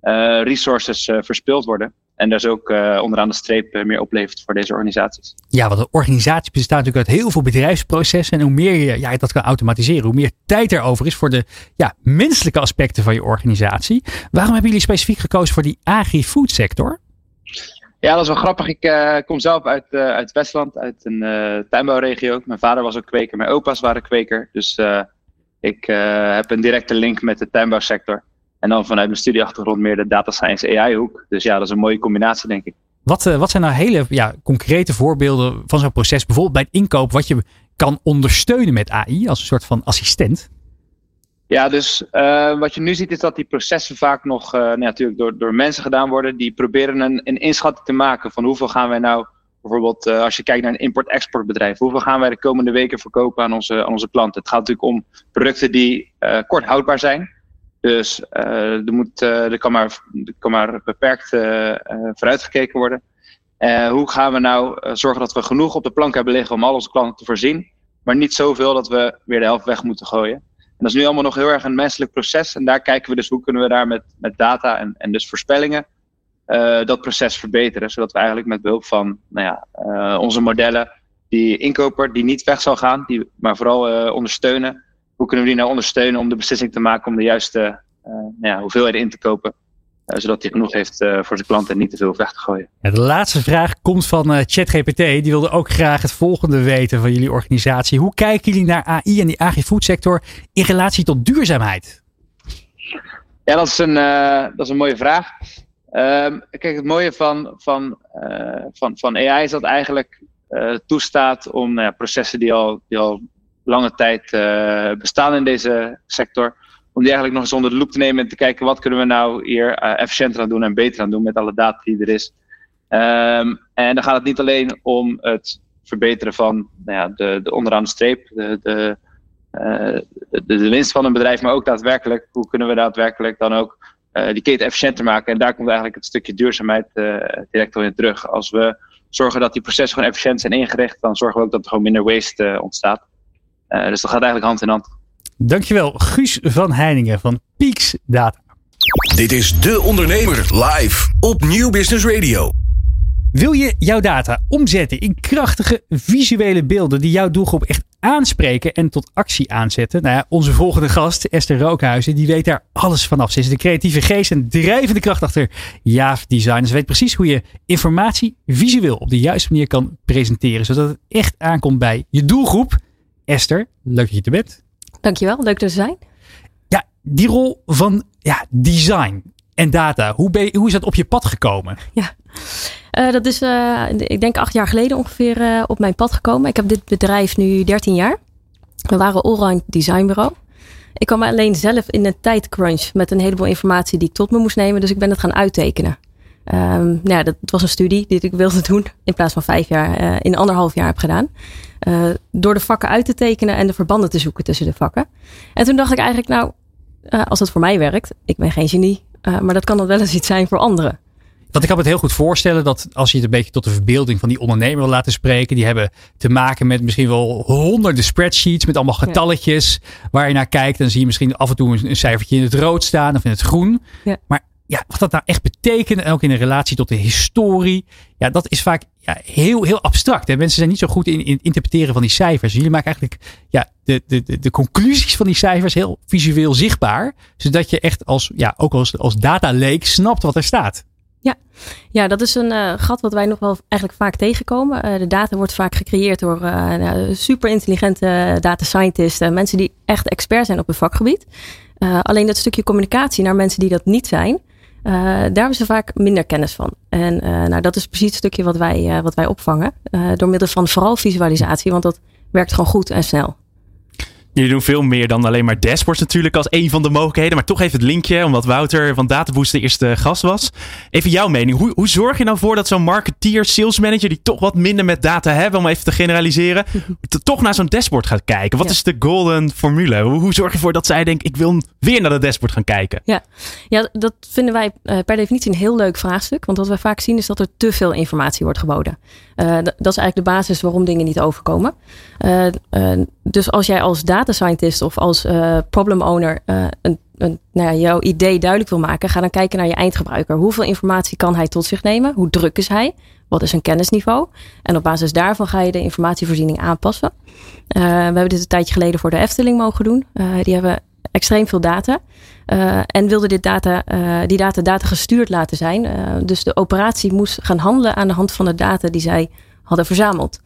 eh, resources verspild worden. En dus ook eh, onderaan de streep meer oplevert voor deze organisaties. Ja, want een organisatie bestaat natuurlijk uit heel veel bedrijfsprocessen. En hoe meer je ja, dat kan automatiseren, hoe meer tijd er over is voor de ja, menselijke aspecten van je organisatie. Waarom hebben jullie specifiek gekozen voor die agri-food sector? Ja, dat is wel grappig. Ik eh, kom zelf uit, eh, uit Westland, uit een eh, tuinbouwregio. Mijn vader was ook kweker, mijn opa's waren kweker. Dus ik heb een directe link met de tuinbouwsector. En dan vanuit mijn studieachtergrond meer de data science AI hoek. Dus ja, dat is een mooie combinatie, denk ik. Wat, wat zijn nou hele ja, concrete voorbeelden van zo'n proces? Bijvoorbeeld bij het inkoop, wat je kan ondersteunen met AI als een soort van assistent. Ja, dus eh, wat je nu ziet is dat die processen vaak nog nou, natuurlijk door, door mensen gedaan worden. Die proberen een, een inschatting te maken van hoeveel gaan wij nou, bijvoorbeeld eh, als je kijkt naar een import-exportbedrijf, hoeveel gaan wij de komende weken verkopen aan onze, aan onze klanten. Het gaat natuurlijk om producten die kort houdbaar zijn. Dus er, moet, er, kan maar, er kan maar beperkt vooruitgekeken worden. Hoe gaan we nou zorgen dat we genoeg op de plank hebben liggen om al onze klanten te voorzien, maar niet zoveel dat we weer de helft weg moeten gooien. Dat is nu allemaal nog heel erg een menselijk proces. En daar kijken we dus hoe kunnen we daar met, met data en, en dus voorspellingen eh, dat proces verbeteren. Zodat we eigenlijk met behulp van nou ja, eh, onze modellen die inkoper die niet weg zal gaan, die, maar vooral eh, ondersteunen. Hoe kunnen we die nou ondersteunen om de beslissing te maken om de juiste nou ja, hoeveelheden in te kopen. Eh, zodat hij genoeg heeft eh, voor zijn klanten en niet te veel weg te gooien. Ja, de laatste vraag komt van eh, ChatGPT. Die wilde ook graag het volgende weten van jullie organisatie. Hoe kijken jullie naar AI en die agri-food sector in relatie tot duurzaamheid? Ja, dat is een, dat is een mooie vraag. Ehm, kijk, het mooie van, van, van, van AI is dat eigenlijk toestaat om nou ja, processen die al, die al lange tijd bestaan in deze sector, om die eigenlijk nog eens onder de loep te nemen en te kijken wat kunnen we nou hier eh, efficiënter aan doen en beter aan doen met alle data die er is. Ehm, en dan gaat het niet alleen om het verbeteren van nou ja, de, de onderaan de streep, de, de, eh, de, winst van een bedrijf, maar ook daadwerkelijk, hoe kunnen we daadwerkelijk dan ook eh, die keten efficiënter maken. En daar komt eigenlijk het stukje duurzaamheid direct al in terug. Als we zorgen dat die processen gewoon efficiënt zijn ingericht, dan zorgen we ook dat er gewoon minder waste ontstaat. Dus dat gaat eigenlijk hand in hand. Dankjewel, Guus van Heiningen van Peaks Data. Dit is De Ondernemer live op Nieuw Business Radio. Wil je jouw data omzetten in krachtige visuele beelden die jouw doelgroep echt aanspreken en tot actie aanzetten? Nou ja, onze volgende gast, Esther Rookhuizen, die weet daar alles vanaf. Ze is de creatieve geest en drijvende kracht achter Jaaf Design. Ze weet precies hoe je informatie visueel op de juiste manier kan presenteren, zodat het echt aankomt bij je doelgroep. Esther, leuk dat je er bent. Dankjewel, leuk dat te zijn. Ja, die rol van ja, design en data, hoe, ben je, hoe is dat op je pad gekomen? Eh, dat is, eh, ik denk acht jaar geleden ongeveer eh, op mijn pad gekomen. Ik heb dit bedrijf nu 13 jaar. We waren allround designbureau. Ik kwam alleen zelf in een tijdcrunch met een heleboel informatie die ik tot me moest nemen. Dus ik ben het gaan uittekenen. Ehm, nou ja, dat was een studie die ik wilde doen. In plaats van vijf jaar uh, in anderhalf jaar heb gedaan. Uh, door de vakken uit te tekenen en de verbanden te zoeken tussen de vakken. En toen dacht ik eigenlijk, nou, uh, als het voor mij werkt. Ik ben geen genie. maar dat kan dan wel eens iets zijn voor anderen. Want ik kan me het heel goed voorstellen dat als je het een beetje tot de verbeelding van die ondernemer wil laten spreken. Die hebben te maken met misschien wel honderden spreadsheets met allemaal getalletjes. Ja. Waar je naar kijkt. Dan zie je misschien af en toe een, cijfertje in het rood staan of in het groen. Ja. Maar ja, wat dat nou echt betekent. En ook in een relatie tot de historie. Ja, dat is vaak ja, heel, heel abstract. En mensen zijn niet zo goed in, het interpreteren van die cijfers. Jullie maken eigenlijk ja, de, de, de, conclusies van die cijfers heel visueel zichtbaar. Zodat je echt als, ja, ook als, als data leek snapt wat er staat. Ja. ja, dat is een uh, gat wat wij nog wel eigenlijk vaak tegenkomen. Uh, de data wordt vaak gecreëerd door nou, super intelligente data scientists. mensen die echt expert zijn op het vakgebied. alleen dat stukje communicatie naar mensen die dat niet zijn. Daar hebben ze vaak minder kennis van. En nou, dat is precies het stukje wat wij, wat wij opvangen. door middel van vooral visualisatie, want dat werkt gewoon goed en snel. Jullie doen veel meer dan alleen maar dashboards natuurlijk als een van de mogelijkheden. Maar toch even het linkje, omdat Wouter van Databoost de eerste gast was. Even jouw mening. Hoe, hoe zorg je nou voor dat zo'n marketeer, sales manager, die toch wat minder met data hebben, om even te generaliseren, toch naar zo'n dashboard gaat kijken? Wat is de golden formule? Hoe, hoe zorg je ervoor dat zij denkt, ik wil weer naar dat dashboard gaan kijken? Ja, ja dat vinden wij uh, per definitie een heel leuk vraagstuk. Want wat wij vaak zien is dat er te veel informatie wordt geboden. Uh, dat is eigenlijk de basis waarom dingen niet overkomen. Uh, dus als jij als data scientist of als uh, problem owner uh, een, een, nou ja, jouw idee duidelijk wil maken, ga dan kijken naar je eindgebruiker. Hoeveel informatie kan hij tot zich nemen? Hoe druk is hij? Wat is zijn kennisniveau? En op basis daarvan ga je de informatievoorziening aanpassen. Uh, we hebben dit een tijdje geleden voor de Efteling mogen doen. die hebben extreem veel data. en wilden dit data, die data data gestuurd laten zijn. dus de operatie moest gaan handelen aan de hand van de data die zij hadden verzameld.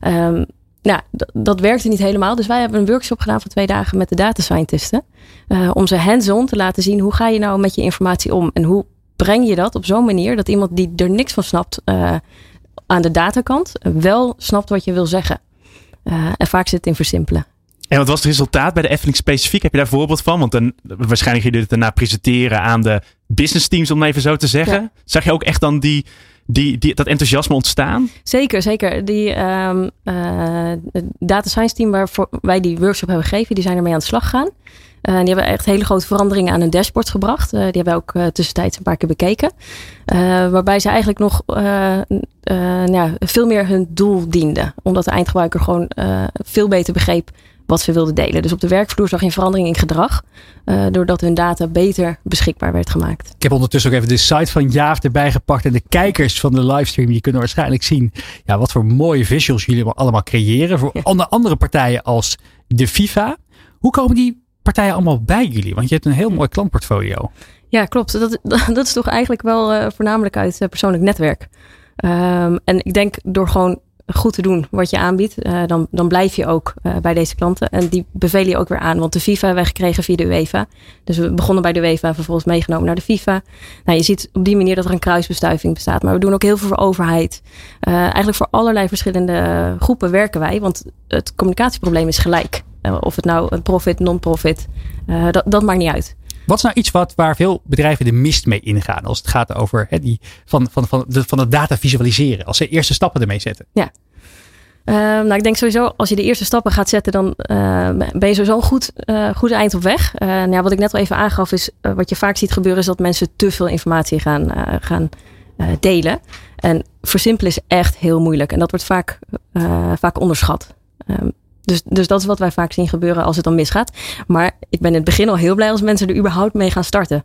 Um, nou, dat werkte niet helemaal. Dus wij hebben een workshop gedaan van twee dagen met de data scientisten. Uh, om ze hands-on te laten zien hoe ga je nou met je informatie om. En hoe breng je dat op zo'n manier dat iemand die er niks van snapt uh, aan de datakant wel snapt wat je wil zeggen. Uh, en vaak zit het in versimpelen. En wat was het resultaat bij de Efteling specifiek? Heb je daar een voorbeeld van? Want dan, waarschijnlijk jullie dit daarna presenteren aan de business teams, om het even zo te zeggen. Ja. Zag je ook echt dan die die, die, dat enthousiasme ontstaan? Zeker, zeker. Die um, uh, data science team waarvoor wij die workshop hebben gegeven, die zijn ermee aan de slag gegaan. Uh, die hebben echt hele grote veranderingen aan hun dashboard gebracht. Uh, die hebben we ook tussentijds een paar keer bekeken. waarbij ze eigenlijk nog ja, veel meer hun doel dienden. Omdat de eindgebruiker gewoon veel beter begreep wat ze wilden delen. Dus op de werkvloer zag je een verandering in gedrag. Uh, doordat hun data beter beschikbaar werd gemaakt. Ik heb ondertussen ook even de site van Jaaf erbij gepakt. En de kijkers van de livestream, die kunnen waarschijnlijk zien ja, wat voor mooie visuals jullie allemaal creëren. Voor andere partijen als de FIFA. Hoe komen die partijen allemaal bij jullie? Want je hebt een heel mooi klantportfolio. Ja, klopt. Dat, dat is toch eigenlijk wel uh, voornamelijk uit uh, persoonlijk netwerk. Um, en ik denk door gewoon goed te doen wat je aanbiedt, uh, dan, dan blijf je ook uh, bij deze klanten. En die bevelen je ook weer aan. Want de FIFA hebben we gekregen via de UEFA. Dus we begonnen bij de UEFA en vervolgens meegenomen naar de FIFA. Nou, je ziet op die manier dat er een kruisbestuiving bestaat. Maar we doen ook heel veel voor overheid. Uh, eigenlijk voor allerlei verschillende groepen werken wij. Want het communicatieprobleem is gelijk. of het nou een profit, non-profit, dat maakt niet uit. Wat is nou iets wat, waar veel bedrijven de mist mee ingaan als het gaat over die, van, van, van, de, van het data visualiseren? Als ze eerste stappen ermee zetten. Ja. Uh, nou, ik denk sowieso, als je de eerste stappen gaat zetten, dan uh, ben je sowieso een goed, uh, goed eind op weg. nou ja, wat ik net al even aangaf, is wat je vaak ziet gebeuren, is dat mensen te veel informatie gaan, gaan delen. En versimpelen is echt heel moeilijk. En dat wordt vaak, vaak onderschat. Um, dus, dus dat is wat wij vaak zien gebeuren als het dan misgaat. Maar ik ben in het begin al heel blij als mensen er überhaupt mee gaan starten.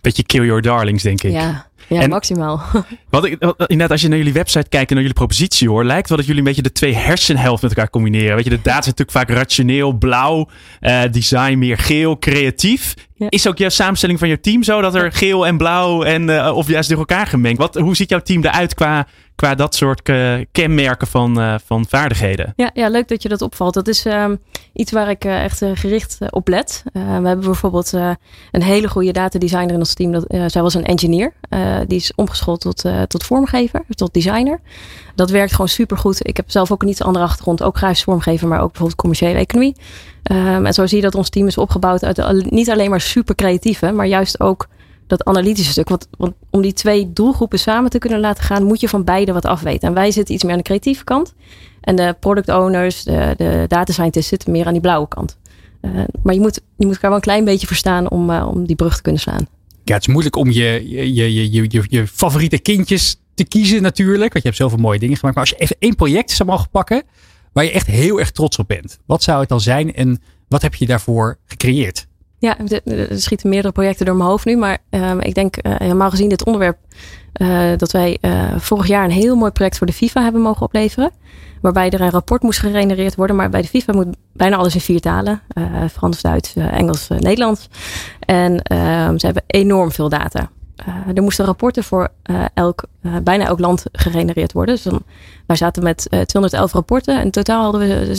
Beetje kill your darlings, denk ik. Ja, ja maximaal. Wat ik, inderdaad, als je naar jullie website kijkt en naar jullie propositie hoor, lijkt wel dat jullie een beetje de twee hersenhelften met elkaar combineren. Weet je, de data is natuurlijk vaak rationeel, blauw, uh, design meer geel, creatief. Ja. Is ook jouw samenstelling van je team zo dat er geel en blauw en uh, of juist door elkaar gemengd? Wat, hoe ziet jouw team eruit qua qua dat soort uh, kenmerken van, uh, van vaardigheden. Ja, ja, leuk dat je dat opvalt. Dat is uh, iets waar ik echt gericht op let. we hebben bijvoorbeeld een hele goede datadesigner in ons team. Dat, zij was een engineer. die is omgeschoold tot, tot vormgever, tot designer. Dat werkt gewoon supergoed. Ik heb zelf ook een iets andere achtergrond. Ook grafisch vormgever, maar ook bijvoorbeeld commerciële economie. Um, en zo zie je dat ons team is opgebouwd uit niet alleen maar super creatieve, maar juist ook dat analytische stuk. Want, want om die twee doelgroepen samen te kunnen laten gaan, moet je van beide wat afweten. En wij zitten iets meer aan de creatieve kant. En de product owners, de, de data scientists zitten meer aan die blauwe kant. Uh, maar je moet, je moet elkaar wel een klein beetje verstaan om, uh, om die brug te kunnen slaan. Ja, het is moeilijk om je, je, je, je, je, je favoriete kindjes te kiezen natuurlijk. Want je hebt zoveel mooie dingen gemaakt. Maar als je even één project zou mogen pakken waar je echt heel erg trots op bent. Wat zou het dan zijn en wat heb je daarvoor gecreëerd? Ja, er schieten meerdere projecten door mijn hoofd nu. Maar uh, ik denk uh, helemaal gezien dit onderwerp uh, dat wij vorig jaar een heel mooi project voor de FIFA hebben mogen opleveren. Waarbij er een rapport moest gegenereerd worden. Maar bij de FIFA moet bijna alles in vier talen. Frans, Duits, Engels, Nederlands. En ehm, ze hebben enorm veel data. er moesten rapporten voor elk, bijna elk land gegenereerd worden. Dus dan, wij zaten met 211 rapporten. En in totaal hadden we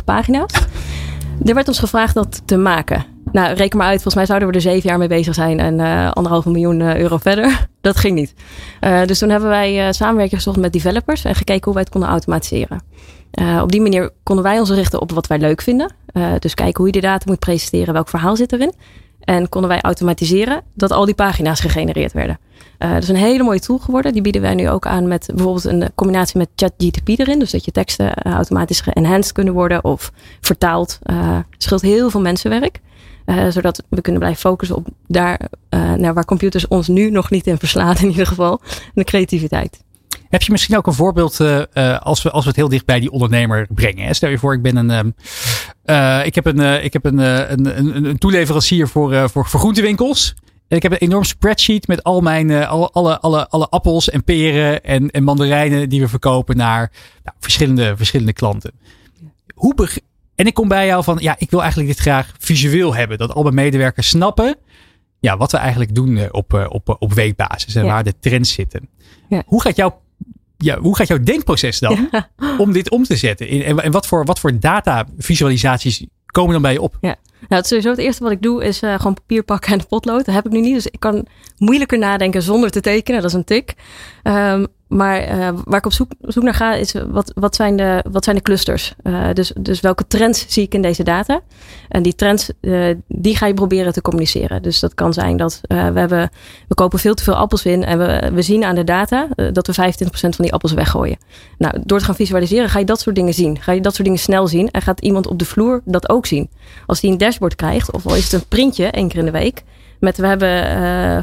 36.874 pagina's. Er werd ons gevraagd dat te maken. Nou, reken maar uit. Volgens mij zouden we er zeven jaar mee bezig zijn en uh, anderhalve miljoen uh, euro verder. Dat ging niet. Uh, dus toen hebben wij samenwerking gezocht met developers en gekeken hoe wij het konden automatiseren. op die manier konden wij ons richten op wat wij leuk vinden. dus kijken hoe je de data moet presenteren, welk verhaal zit erin. En konden wij automatiseren dat al die pagina's gegenereerd werden. Uh, dat is een hele mooie tool geworden. Die bieden wij nu ook aan met bijvoorbeeld een combinatie met ChatGTP erin. Dus dat je teksten uh, automatisch geënhanced kunnen worden of vertaald. Uh, scheelt heel veel mensenwerk. zodat we kunnen blijven focussen op daar naar waar computers ons nu nog niet in verslaan in ieder geval. De creativiteit. Heb je misschien ook een voorbeeld uh, als, we, als we het heel dicht bij die ondernemer brengen? Hè? Stel je voor, ik ben een. Uh, ik heb een, uh, ik heb een, een, een, een toeleverancier voor, voor, voor groentewinkels. En ik heb een enorm spreadsheet met al mijn, alle, alle, alle, alle appels en peren en, en mandarijnen die we verkopen naar nou, verschillende, verschillende klanten. Hoe en ik kom bij jou van, ja, ik wil eigenlijk dit graag visueel hebben. Dat al mijn medewerkers snappen ja, wat we eigenlijk doen op, op, op weekbasis en ja. waar de trends zitten. Ja. Hoe gaat jouw ja, hoe gaat jouw denkproces dan ja. om dit om te zetten? En, en wat, voor, wat voor data visualisaties komen dan bij je op? Ja. Nou, het, sowieso het eerste wat ik doe is uh, gewoon papier pakken en potlood. Dat heb ik nu niet. Dus ik kan moeilijker nadenken zonder te tekenen. Dat is een tik. Um, maar uh, waar ik op zoek, zoek, naar ga, is wat, wat, zijn, de, wat zijn de clusters? Dus, dus welke trends zie ik in deze data? En die trends, die ga je proberen te communiceren. Dus dat kan zijn dat we, hebben, we kopen veel te veel appels in en we, we zien aan de data dat we 25% van die appels weggooien. Nou, door te gaan visualiseren ga je dat soort dingen zien. Ga je dat soort dingen snel zien en gaat iemand op de vloer dat ook zien. Als die dashboard krijgt, of al is het een printje één keer in de week met we hebben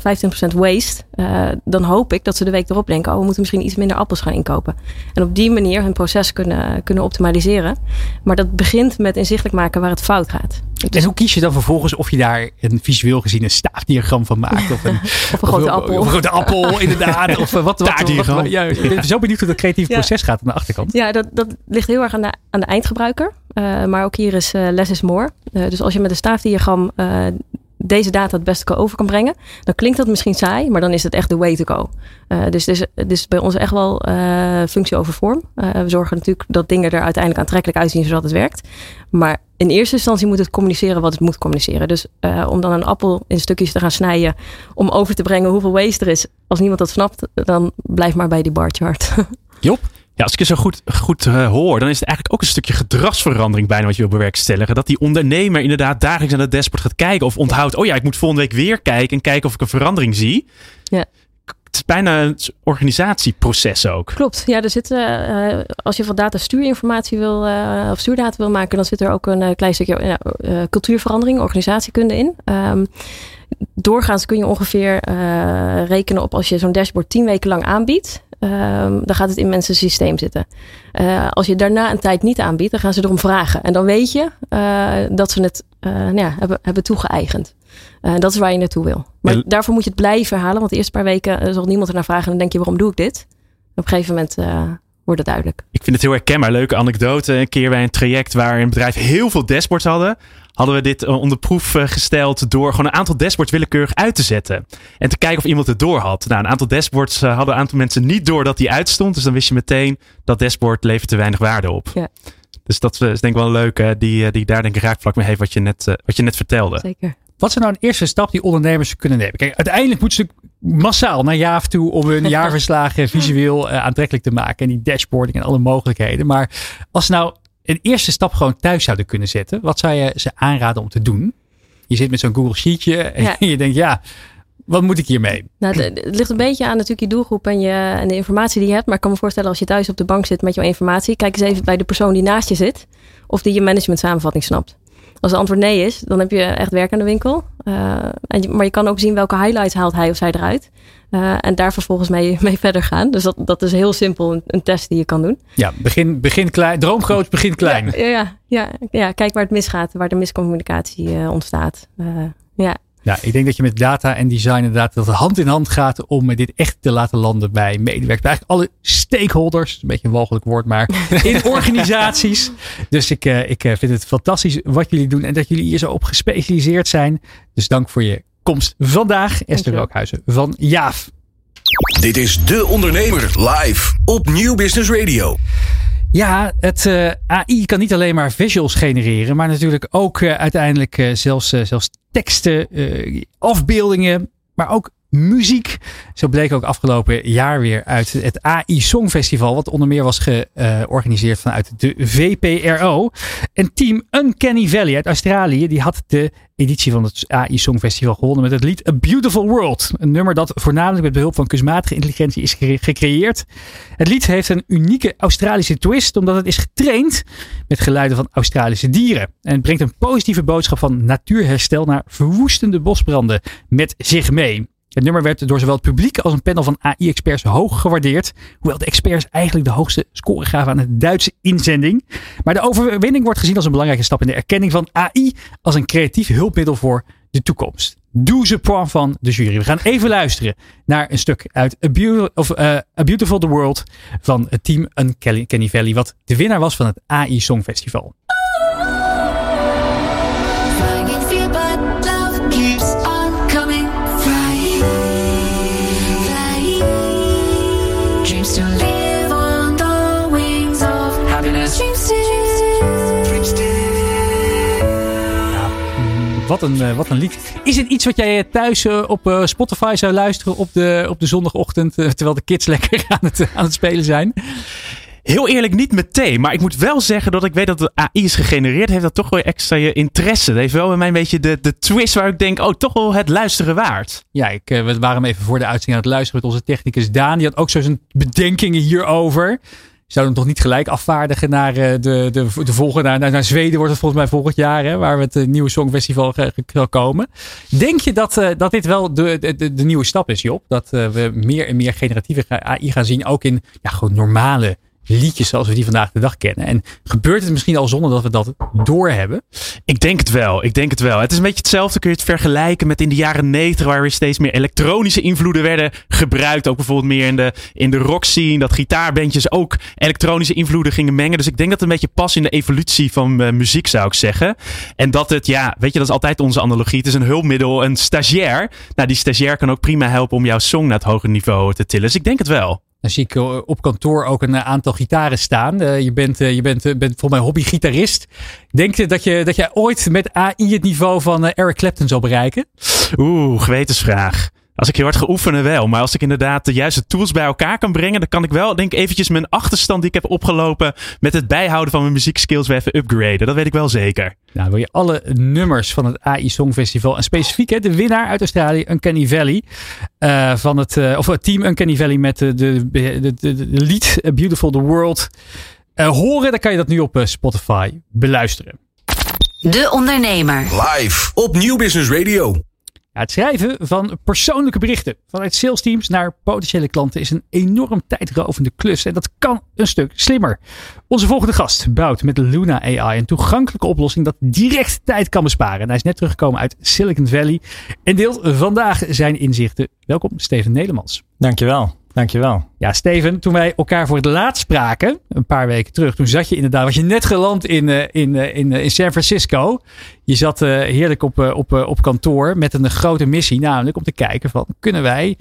uh, 15% waste, uh, dan hoop ik dat ze de week erop denken, oh we moeten misschien iets minder appels gaan inkopen. En op die manier hun proces kunnen, kunnen optimaliseren. Maar dat begint met inzichtelijk maken waar het fout gaat. En hoe kies je dan vervolgens of je daar een visueel gezien een staafdiagram van maakt? Of een, of een grote appel. Of een grote appel, inderdaad. Of wat, wat, wat, wat ja, ik ben zo benieuwd hoe dat creatieve ja. proces gaat aan de achterkant. Ja, dat, dat ligt heel erg aan de, aan de eindgebruiker. Uh, maar ook hier is uh, less is more. Uh, dus als je met een staafdiagram deze data het beste over kan brengen. Dan klinkt dat misschien saai, maar dan is het echt de way to go. Dus het is, bij ons echt wel functie over vorm. We zorgen natuurlijk dat dingen er uiteindelijk aantrekkelijk uitzien zodat het werkt. Maar in eerste instantie moet het communiceren wat het moet communiceren. Dus om dan een appel in stukjes te gaan snijden om over te brengen hoeveel waste er is. Als niemand dat snapt, dan blijf maar bij die bar chart. Job? Ja, als ik je zo goed, goed uh, hoor, dan is het eigenlijk ook een stukje gedragsverandering bijna wat je wil bewerkstelligen. Dat die ondernemer inderdaad dagelijks aan het dashboard gaat kijken of onthoudt, oh ja, ik moet volgende week weer kijken en kijken of ik een verandering zie. Ja. Het is bijna een organisatieproces ook. Klopt. Ja, er zit, uh, als je van data stuurinformatie wil, uh, of stuurdata wil maken, dan zit er ook een klein stukje cultuurverandering, organisatiekunde in. Um, doorgaans kun je ongeveer rekenen op als je zo'n dashboard tien weken lang aanbiedt. Um, dan gaat het in mensen systeem zitten. Uh, als je daarna een tijd niet aanbiedt, dan gaan ze erom vragen. En dan weet je uh, dat ze het uh, nou ja, hebben, hebben toegeëigend. dat is waar je naartoe wil. Maar en... daarvoor moet je het blijven herhalen. Want de eerste paar weken zal niemand ernaar vragen. En dan denk je, waarom doe ik dit? Op een gegeven moment wordt het duidelijk. Ik vind het heel herkenbaar. Leuke anekdote. Een keer bij een traject waar een bedrijf heel veel dashboards hadden hadden we dit eh, onder proef eh, gesteld door gewoon een aantal dashboards willekeurig uit te zetten. En te kijken of iemand het door had. Nou, een aantal dashboards eh, hadden een aantal mensen niet door dat die uitstond. Dus dan wist je meteen dat dashboard levert te weinig waarde op. Ja. Dus dat is denk ik wel leuk, die, die daar denk ik raakvlak mee heeft wat je net, wat je net vertelde. Zeker. Wat is nou een eerste stap die ondernemers kunnen nemen? Kijk, uiteindelijk moeten ze massaal naar JAF toe om hun jaarverslagen visueel uh, aantrekkelijk te maken. En die dashboarding en alle mogelijkheden. Maar als ze nou een eerste stap gewoon thuis zouden kunnen zetten, wat zou je ze aanraden om te doen? Je zit met zo'n Google Sheetje en Ja. je denkt, ja, wat moet ik hiermee? Nou, het ligt een beetje aan natuurlijk je doelgroep en, je, en de informatie die je hebt. Maar ik kan me voorstellen als je thuis op de bank zit met jouw informatie. Kijk eens even bij de persoon die naast je zit. Of die je management samenvatting snapt. Als het antwoord nee is, dan heb je echt werk aan de winkel. Eh, en maar je kan ook zien welke highlights haalt hij of zij eruit. Eh, en daar vervolgens mee, mee verder gaan. Dus dat, dat is heel simpel een, een test die je kan doen. Ja, begin, begin klein. Droom groot, begin klein. Ja, ja, ja, ja, kijk waar het misgaat. Waar de miscommunicatie eh, ontstaat. Ja. Ja, ik denk dat je met data en design inderdaad dat het hand in hand gaat om dit echt te laten landen bij medewerkers. Bij eigenlijk alle stakeholders. Een beetje een walgelijk woord, maar in organisaties. Dus ik, eh, ik eh, vind het fantastisch wat jullie doen en dat jullie hier zo op gespecialiseerd zijn. Dus dank voor je komst vandaag. Esther Dankjewel. Rookhuizen van Jaaf. Dit is De Ondernemer live op Nieuw Business Radio. Ja, het eh, AI kan niet alleen maar visuals genereren, maar natuurlijk ook eh, uiteindelijk eh, zelfs, zelfs teksten, afbeeldingen, maar ook muziek. Zo bleek ook afgelopen jaar weer uit het AI Songfestival, wat onder meer was georganiseerd vanuit de VPRO. En team Uncanny Valley uit Australië, die had de editie van het AI Songfestival gewonnen met het lied A Beautiful World. Een nummer dat voornamelijk met behulp van kunstmatige intelligentie is gecreëerd. Het lied heeft een unieke Australische twist, omdat het is getraind met geluiden van Australische dieren. En het brengt een positieve boodschap van natuurherstel naar verwoestende bosbranden met zich mee. Het nummer werd door zowel het publiek als een panel van AI-experts hoog gewaardeerd. Hoewel de experts eigenlijk de hoogste score gaven aan de Duitse inzending. Maar de overwinning wordt gezien als een belangrijke stap in de erkenning van AI als een creatief hulpmiddel voor de toekomst. Douze point van de jury. We gaan even luisteren naar een stuk uit A, Beau- of, eh, A Beautiful the World van het team Uncanny Valley. Wat de winnaar was van het AI Songfestival. Flying Wat een, eh, wat een lied. Is het iets wat jij eh, thuis eh, op Spotify zou luisteren op de, op de zondagochtend, terwijl de kids lekker aan het, aan het spelen zijn? Heel eerlijk niet meteen. Maar ik moet wel zeggen dat ik weet dat de AI is gegenereerd. Heeft dat toch wel extra je interesse. Het heeft wel bij mij een beetje de, de twist waar ik denk, oh, toch wel het luisteren waard. Ja, ik, we waren even voor de uitzending aan het luisteren met onze technicus Daan. Die had ook zo zijn bedenkingen hierover. We hem toch niet gelijk afvaardigen naar eh, de, de, de volgende, naar, naar Zweden wordt het volgens mij volgend jaar, hè, waar we het eh, nieuwe Songfestival zal komen. Denk je dat, eh, dat dit wel de, de, de, nieuwe stap is, Job? Dat we meer en meer generatieve AI gaan zien, ook in ja, gewoon normale liedjes zoals we die vandaag de dag kennen. En gebeurt het misschien al zonder dat we dat doorhebben? Ik denk het wel. Ik denk het wel. Het is een beetje hetzelfde. Kun je het vergelijken met in de jaren 90, waar weer steeds meer elektronische invloeden werden gebruikt. Ook bijvoorbeeld meer in de, in de rock scene. Dat gitaarbandjes ook elektronische invloeden gingen mengen. Dus ik denk dat het een beetje past in de evolutie van eh, muziek, zou ik zeggen. En dat het, ja, weet je, dat is altijd onze analogie. Het is een hulpmiddel, een stagiair. Nou, die stagiair kan ook prima helpen om jouw song naar het hogere niveau te tillen. Dus ik denk het wel. Dan zie ik eh, op kantoor ook een eh, aantal gitaren staan. Eh, je bent, je bent, bent volgens mij hobbygitarist. Denk je dat, je dat jij ooit met AI het niveau van Eric Clapton zal bereiken? Oeh, gewetensvraag. Als ik heel hard ga oefenen wel. Maar als ik inderdaad de juiste tools bij elkaar kan brengen. Dan kan ik wel denk ik eventjes mijn achterstand die ik heb opgelopen. Met het bijhouden van mijn muziekskills weer even upgraden. Dat weet ik wel zeker. Nou, wil je alle nummers van het AI Songfestival en specifiek hè, de winnaar uit Australië, Uncanny Valley, eh, van het, eh, of het team Uncanny Valley met de, de, de, de, de lied A Beautiful the World eh, horen, dan kan je dat nu op eh, Spotify beluisteren. De Ondernemer. Live op Nieuw Business Radio. Het schrijven van persoonlijke berichten vanuit salesteams naar potentiële klanten is een enorm tijdrovende klus. En dat kan een stuk slimmer. Onze volgende gast bouwt met Luna AI een toegankelijke oplossing dat direct tijd kan besparen. En hij is net teruggekomen uit Silicon Valley en deelt vandaag zijn inzichten. Welkom, Steven Nelemans. Dankjewel. Dankjewel. Ja, Steven, toen wij elkaar voor het laatst spraken, een paar weken terug, toen zat je inderdaad, was je net geland in, eh, in, eh, in, eh, in San Francisco. Je zat heerlijk op, op, op kantoor met een grote missie, namelijk om te kijken van, kunnen wij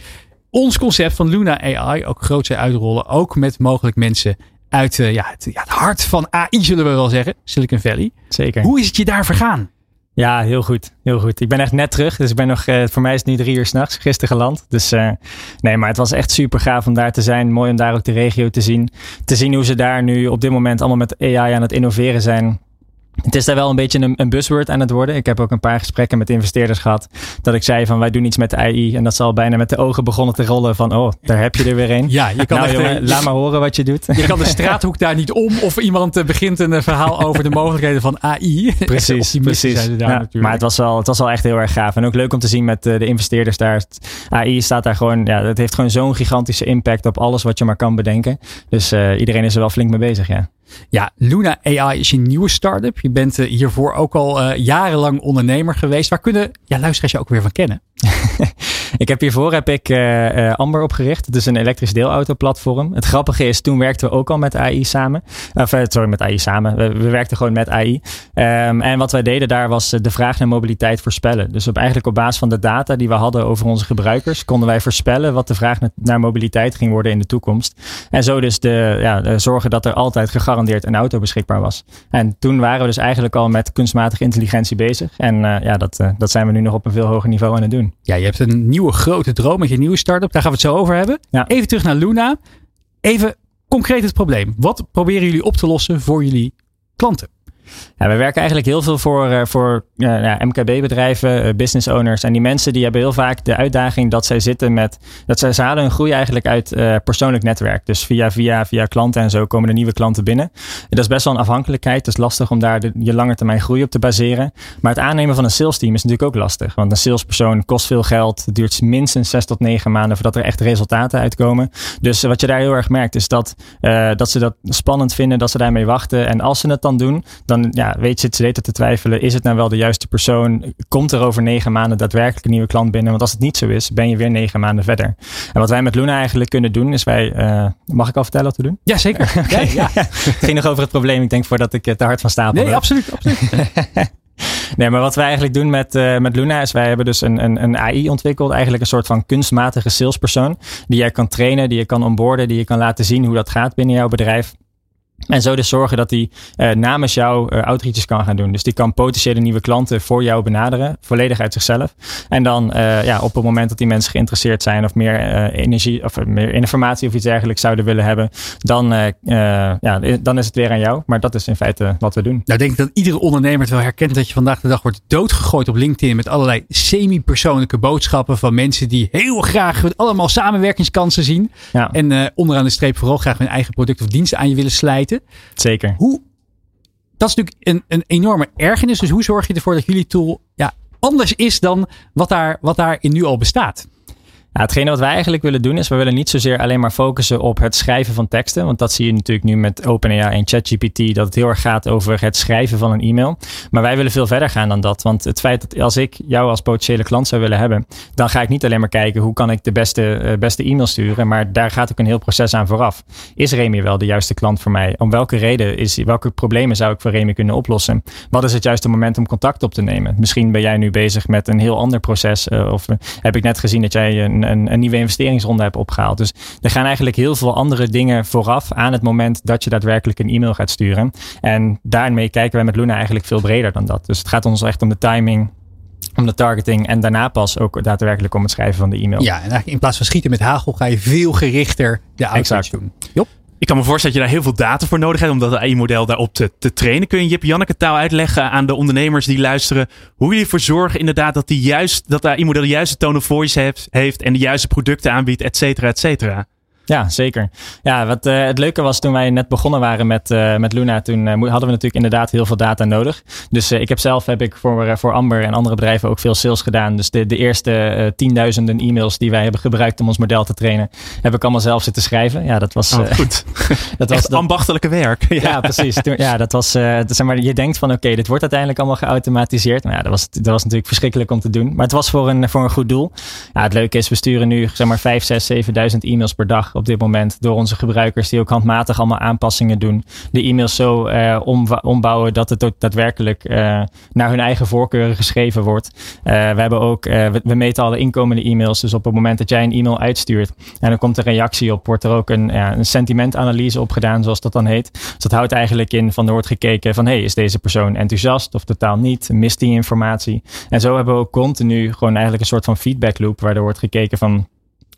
ons concept van Luna AI ook groot uitrollen, ook met mogelijk mensen uit ja, het, ja, het hart van AI, zullen we wel zeggen, Silicon Valley. Zeker. Hoe is het je daar vergaan? Ja, heel goed. Heel goed. Ik ben echt net terug. Dus ik ben nog, eh, voor mij is het nu drie uur s'nachts, gisteren geland. Dus eh, nee, maar het was echt super gaaf om daar te zijn. Mooi om daar ook de regio te zien. Te zien hoe ze daar nu op dit moment allemaal met AI aan het innoveren zijn. Het is daar wel een beetje een, een buzzword aan het worden. Ik heb ook een paar gesprekken met investeerders gehad. Dat ik zei van wij doen iets met de AI. En dat zal bijna met de ogen begonnen te rollen van oh, daar heb je er weer een. Ja, je kan nou, jongen, eh, laat maar horen wat je doet. Je kan de straathoek daar niet om of iemand eh, begint een eh, verhaal over de mogelijkheden van AI. Precies, precies. Ja, maar het was, wel, het was wel echt heel erg gaaf. En ook leuk om te zien met de investeerders daar. AI staat daar gewoon, ja, het heeft gewoon zo'n gigantische impact op alles wat je maar kan bedenken. Dus iedereen is er wel flink mee bezig, ja. Ja, Luna AI is je nieuwe start-up. Je bent eh, hiervoor ook al eh, jarenlang ondernemer geweest. Waar kunnen ja, luisteraars je ook weer van kennen? Ik heb hiervoor heb ik eh, eh, Amber opgericht. Het is een elektrisch deelauto-platform. Het grappige is, toen werkten we ook al met AI samen. Of, eh, sorry, met AI samen. We, we werkten gewoon met AI. Ehm, en wat wij deden daar was de vraag naar mobiliteit voorspellen. Dus op, eigenlijk op basis van de data die we hadden over onze gebruikers, konden wij voorspellen wat de vraag naar, mobiliteit ging worden in de toekomst. En zo dus de, ja, zorgen dat er altijd gegarandeerd een auto beschikbaar was. En toen waren we dus eigenlijk al met kunstmatige intelligentie bezig. En ja, dat, dat zijn we nu nog op een veel hoger niveau aan het doen. Ja, je hebt een nieuwe grote droom met je nieuwe start-up. Daar gaan we het zo over hebben. Even terug naar Luna. Even concreet het probleem. Wat proberen jullie op te lossen voor jullie klanten? We werken eigenlijk heel veel voor, eh, voor ja, MKB-bedrijven, eh, business owners. En die mensen die hebben heel vaak de uitdaging dat zij zitten met. dat zij, ze hun groei eigenlijk uit eh, persoonlijk netwerk. Dus via, via, via klanten en zo komen er nieuwe klanten binnen. Dat is best wel een afhankelijkheid. Het is lastig om daar je lange termijn groei op te baseren. Maar het aannemen van een sales team is natuurlijk ook lastig. Want een salespersoon kost veel geld. Het duurt minstens zes tot negen maanden voordat er echt resultaten uitkomen. Dus wat je daar heel erg merkt is dat, eh, dat ze dat spannend vinden, dat ze daarmee wachten. En als ze het dan doen, dan ja, weet je, ze te twijfelen. Is het nou wel de juiste persoon? Komt er over negen maanden daadwerkelijk een nieuwe klant binnen? Want als het niet zo is, ben je weer negen maanden verder. En wat wij met Luna eigenlijk kunnen doen, is wij. eh, mag ik al vertellen wat we doen? Ja, zeker. Ja. Het ging nog over het probleem. Ik denk voordat ik het te hard van stapel Nee, absoluut. absoluut. Nee, maar wat wij eigenlijk doen met, eh, met Luna is wij hebben dus een, een, een AI ontwikkeld. Eigenlijk een soort van kunstmatige salespersoon. Die jij kan trainen, die je kan onboarden, die je kan laten zien hoe dat gaat binnen jouw bedrijf. En zo dus zorgen dat hij eh, namens jou eh, outreaches kan gaan doen. Dus die kan potentiële nieuwe klanten voor jou benaderen. Volledig uit zichzelf. En dan eh, ja, op het moment dat die mensen geïnteresseerd zijn. Of meer energie of meer informatie of iets dergelijks zouden willen hebben. Dan, ja, dan is het weer aan jou. Maar dat is in feite wat we doen. Nou, denk ik dat iedere ondernemer het wel herkent dat je vandaag de dag wordt doodgegooid op LinkedIn met allerlei semi-persoonlijke boodschappen van mensen die heel graag allemaal samenwerkingskansen zien. Ja. En onderaan de streep vooral graag hun eigen product of diensten aan je willen slijten. Zeker. Hoe, dat is natuurlijk een, een enorme ergernis. Dus hoe zorg je ervoor dat jullie tool ja, anders is dan wat, daar, wat daarin nu al bestaat? Ja, hetgene wat wij eigenlijk willen doen is, we willen niet zozeer alleen maar focussen op het schrijven van teksten. Want dat zie je natuurlijk nu met OpenAI en ChatGPT, dat het heel erg gaat over het schrijven van een e-mail. Maar wij willen veel verder gaan dan dat. Want het feit dat als ik jou als potentiële klant zou willen hebben, dan ga ik niet alleen maar kijken hoe kan ik de beste, eh, beste e-mail sturen. Maar daar gaat ook een heel proces aan vooraf. Is Remy wel de juiste klant voor mij? Om welke reden is, welke problemen zou ik voor Remy kunnen oplossen? Wat is het juiste moment om contact op te nemen? Misschien ben jij nu bezig met een heel ander proces. eh, of eh, heb ik net gezien dat jij een, een, een nieuwe investeringsronde hebt opgehaald. Dus er gaan eigenlijk heel veel andere dingen vooraf aan het moment dat je daadwerkelijk een e-mail gaat sturen. En daarmee kijken wij met Luna eigenlijk veel breder dan dat. Dus het gaat ons echt om de timing, om de targeting en daarna pas ook daadwerkelijk om het schrijven van de e-mail. Ja, en eigenlijk in plaats van schieten met hagel ga je veel gerichter de outreach doen. Job? Ik kan me voorstellen dat je daar heel veel data voor nodig hebt om dat AI-model daarop te, te trainen. Kun je Jip Janneke taal uitleggen aan de ondernemers die luisteren hoe jullie ervoor zorgen inderdaad dat, die juist, dat AI-model de juiste tone of voice heeft, heeft en de juiste producten aanbiedt, et cetera, et cetera. Ja, zeker. Ja, wat eh, het leuke was toen wij net begonnen waren met, eh, met Luna, toen eh, hadden we natuurlijk inderdaad heel veel data nodig. Dus eh, ik heb zelf heb ik voor, voor Amber en andere bedrijven ook veel sales gedaan. Dus de, de eerste tienduizenden e-mails die wij hebben gebruikt om ons model te trainen, heb ik allemaal zelf zitten schrijven. Ja, dat was Oh, goed. dat was dat, ambachtelijke werk. ja, precies. Toen- ja, dat was, eh, zeg maar, je denkt van oké, dit wordt uiteindelijk allemaal geautomatiseerd. Maar ja, dat was, dat was natuurlijk verschrikkelijk om te doen. Maar het was voor een, voor een goed doel. Ja, het leuke is, we sturen nu zeg maar 5, 6, 7000 e-mails per dag op dit moment door onze gebruikers die ook handmatig allemaal aanpassingen doen. De e-mails zo eh, ombouwen dat het ook daadwerkelijk eh, naar hun eigen voorkeuren geschreven wordt. Eh, we hebben ook, we, we meten alle inkomende e-mails. Dus op het moment dat jij een e-mail uitstuurt en er komt een reactie op, wordt er ook een, ja, een sentimentanalyse op gedaan, zoals dat dan heet. Dus dat houdt eigenlijk in van er wordt gekeken van hey, is deze persoon enthousiast of totaal niet? Mist die informatie? En zo hebben we ook continu gewoon eigenlijk een soort van feedback loop waar er wordt gekeken van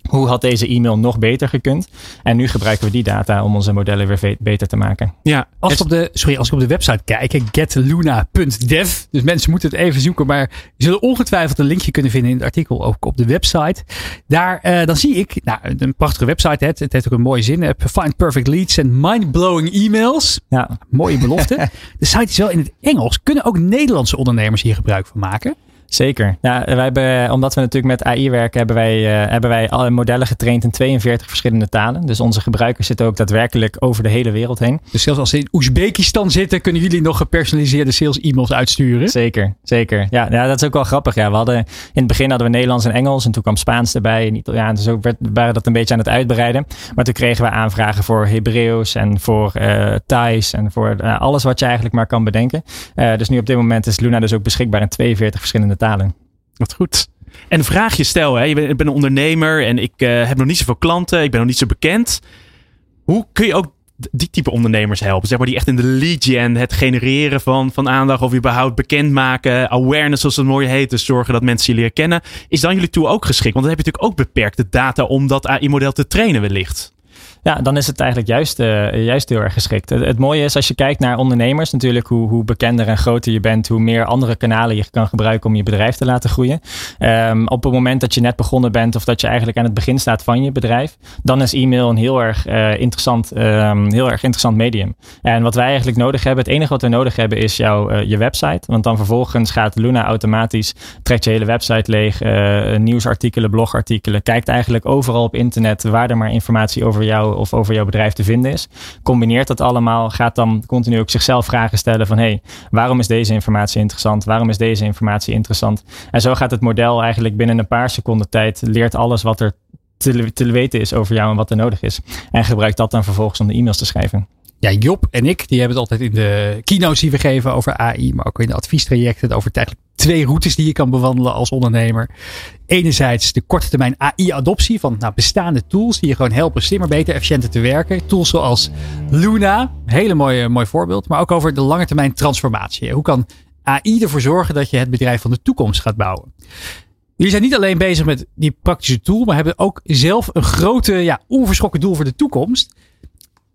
Hoe had deze e-mail nog beter gekund? En nu gebruiken we die data om onze modellen weer beter te maken. Ja, Als ik, op de, sorry, als ik op de website kijk, getluna.dev. Dus mensen moeten het even zoeken. Maar je zullen ongetwijfeld een linkje kunnen vinden in het artikel. Ook op de website. Daar, eh, dan zie ik, nou, een prachtige website. Hè. Het heeft ook een mooie zin. Find perfect leads en mind-blowing e-mails. Ja. Mooie belofte. de site is wel in het Engels. Kunnen ook Nederlandse ondernemers hier gebruik van maken? Zeker. Ja, wij hebben, omdat we natuurlijk met AI werken, hebben wij, eh, hebben wij alle modellen getraind in 42 verschillende talen. Dus onze gebruikers zitten ook daadwerkelijk over de hele wereld heen. Dus zelfs als ze in Oezbekistan zitten, kunnen jullie nog gepersonaliseerde sales e-mails uitsturen. Zeker, zeker. Ja, ja, dat is ook wel grappig. Ja, we hadden, in het begin hadden we Nederlands en Engels en toen kwam Spaans erbij en Italiaans. Dus ook werd, waren dat een beetje aan het uitbreiden. Maar toen kregen we aanvragen voor Hebreeuws en voor eh Thais en voor eh, alles wat je eigenlijk maar kan bedenken. Dus nu op dit moment is Luna dus ook beschikbaar in 42 verschillende talen. Wat goed. En een vraagje stel, hè. Je bent, ik ben een ondernemer en ik eh, heb nog niet zoveel klanten. Ik ben nog niet zo bekend. Hoe kun je ook die type ondernemers helpen? Zeg maar die echt in de lead gen, het genereren van, van aandacht of überhaupt bekendmaken, awareness zoals het mooi heet, dus zorgen dat mensen je leren kennen. Is dan jullie tool ook geschikt? Want dan heb je natuurlijk ook beperkte data om dat AI-model te trainen wellicht. Ja, dan is het eigenlijk juist, eh, juist heel erg geschikt. Het, mooie is als je kijkt naar ondernemers, natuurlijk hoe, hoe bekender en groter je bent, hoe meer andere kanalen je kan gebruiken om je bedrijf te laten groeien. Ehm, op het moment dat je net begonnen bent of dat je eigenlijk aan het begin staat van je bedrijf, dan is e-mail een heel erg, eh, interessant, ehm, heel erg interessant medium. En wat wij eigenlijk nodig hebben, het enige wat we nodig hebben is jouw, eh, je website. Want dan vervolgens gaat Luna automatisch, trekt je hele website leeg, nieuwsartikelen, blogartikelen, kijkt eigenlijk overal op internet waar er maar informatie over jou of over jouw bedrijf te vinden is. Combineert dat allemaal, gaat dan continu ook zichzelf vragen stellen van hey, waarom is deze informatie interessant? Waarom is deze informatie interessant? En zo gaat het model eigenlijk binnen een paar seconden tijd, leert alles wat er te, te weten is over jou en wat er nodig is. En gebruikt dat dan vervolgens om de e-mails te schrijven. Ja, Job en ik, die hebben het altijd in de keynotes die we geven over AI, maar ook in de adviestrajecten over eigenlijk twee routes die je kan bewandelen als ondernemer. Enerzijds de korte termijn AI-adoptie van nou, bestaande tools die je gewoon helpen slimmer, beter, efficiënter te werken. Tools zoals Luna, hele mooie, mooi voorbeeld, maar ook over de lange termijn transformatie. Hoe kan AI ervoor zorgen dat je het bedrijf van de toekomst gaat bouwen? Jullie zijn niet alleen bezig met die praktische tool, maar hebben ook zelf een grote, ja, onverschrokken doel voor de toekomst.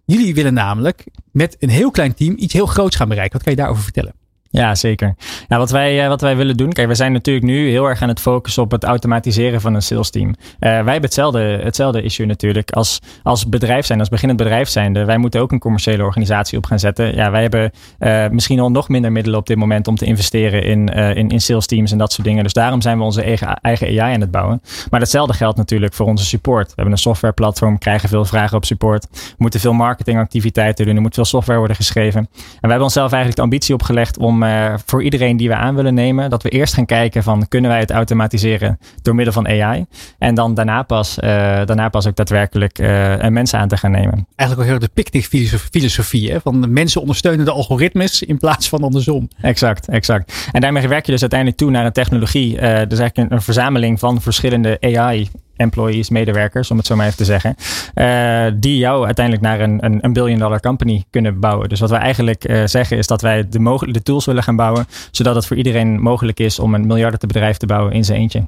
Jullie willen namelijk met een heel klein team iets heel groots gaan bereiken. Wat kan je daarover vertellen? Ja, zeker. Nou, wat, wij, eh, wat wij willen doen. Kijk, we zijn natuurlijk nu heel erg aan het focussen op het automatiseren van een sales team. Eh, wij hebben hetzelfde, hetzelfde issue natuurlijk. Als, als bedrijf zijn, als beginnend bedrijf zijnde. Wij moeten ook een commerciële organisatie op gaan zetten. Ja, wij hebben eh, misschien al nog minder middelen op dit moment om te investeren in, eh, in, in sales teams en dat soort dingen. Dus daarom zijn we onze eigen, eigen AI aan het bouwen. Maar datzelfde geldt natuurlijk voor onze support. We hebben een softwareplatform, krijgen veel vragen op support. Moeten veel marketingactiviteiten doen. Er moet veel software worden geschreven. En wij hebben onszelf eigenlijk de ambitie opgelegd om eh, voor iedereen die we aan willen nemen, dat we eerst gaan kijken van kunnen wij het automatiseren door middel van AI. En dan daarna pas, eh, daarna pas ook daadwerkelijk eh, mensen aan te gaan nemen. Eigenlijk wel heel erg de picnic-filosofie. Hè? Van de mensen ondersteunen de algoritmes in plaats van andersom. Exact, exact. En daarmee werk je dus uiteindelijk toe naar een technologie. dus eigenlijk een, een verzameling van verschillende AI employees, medewerkers, om het zo maar even te zeggen. eh, die jou uiteindelijk naar een, een, een billion dollar company kunnen bouwen. Dus wat wij eigenlijk eh, zeggen is dat wij de, de tools willen gaan bouwen. Zodat het voor iedereen mogelijk is om een miljardenbedrijf te bouwen in zijn eentje.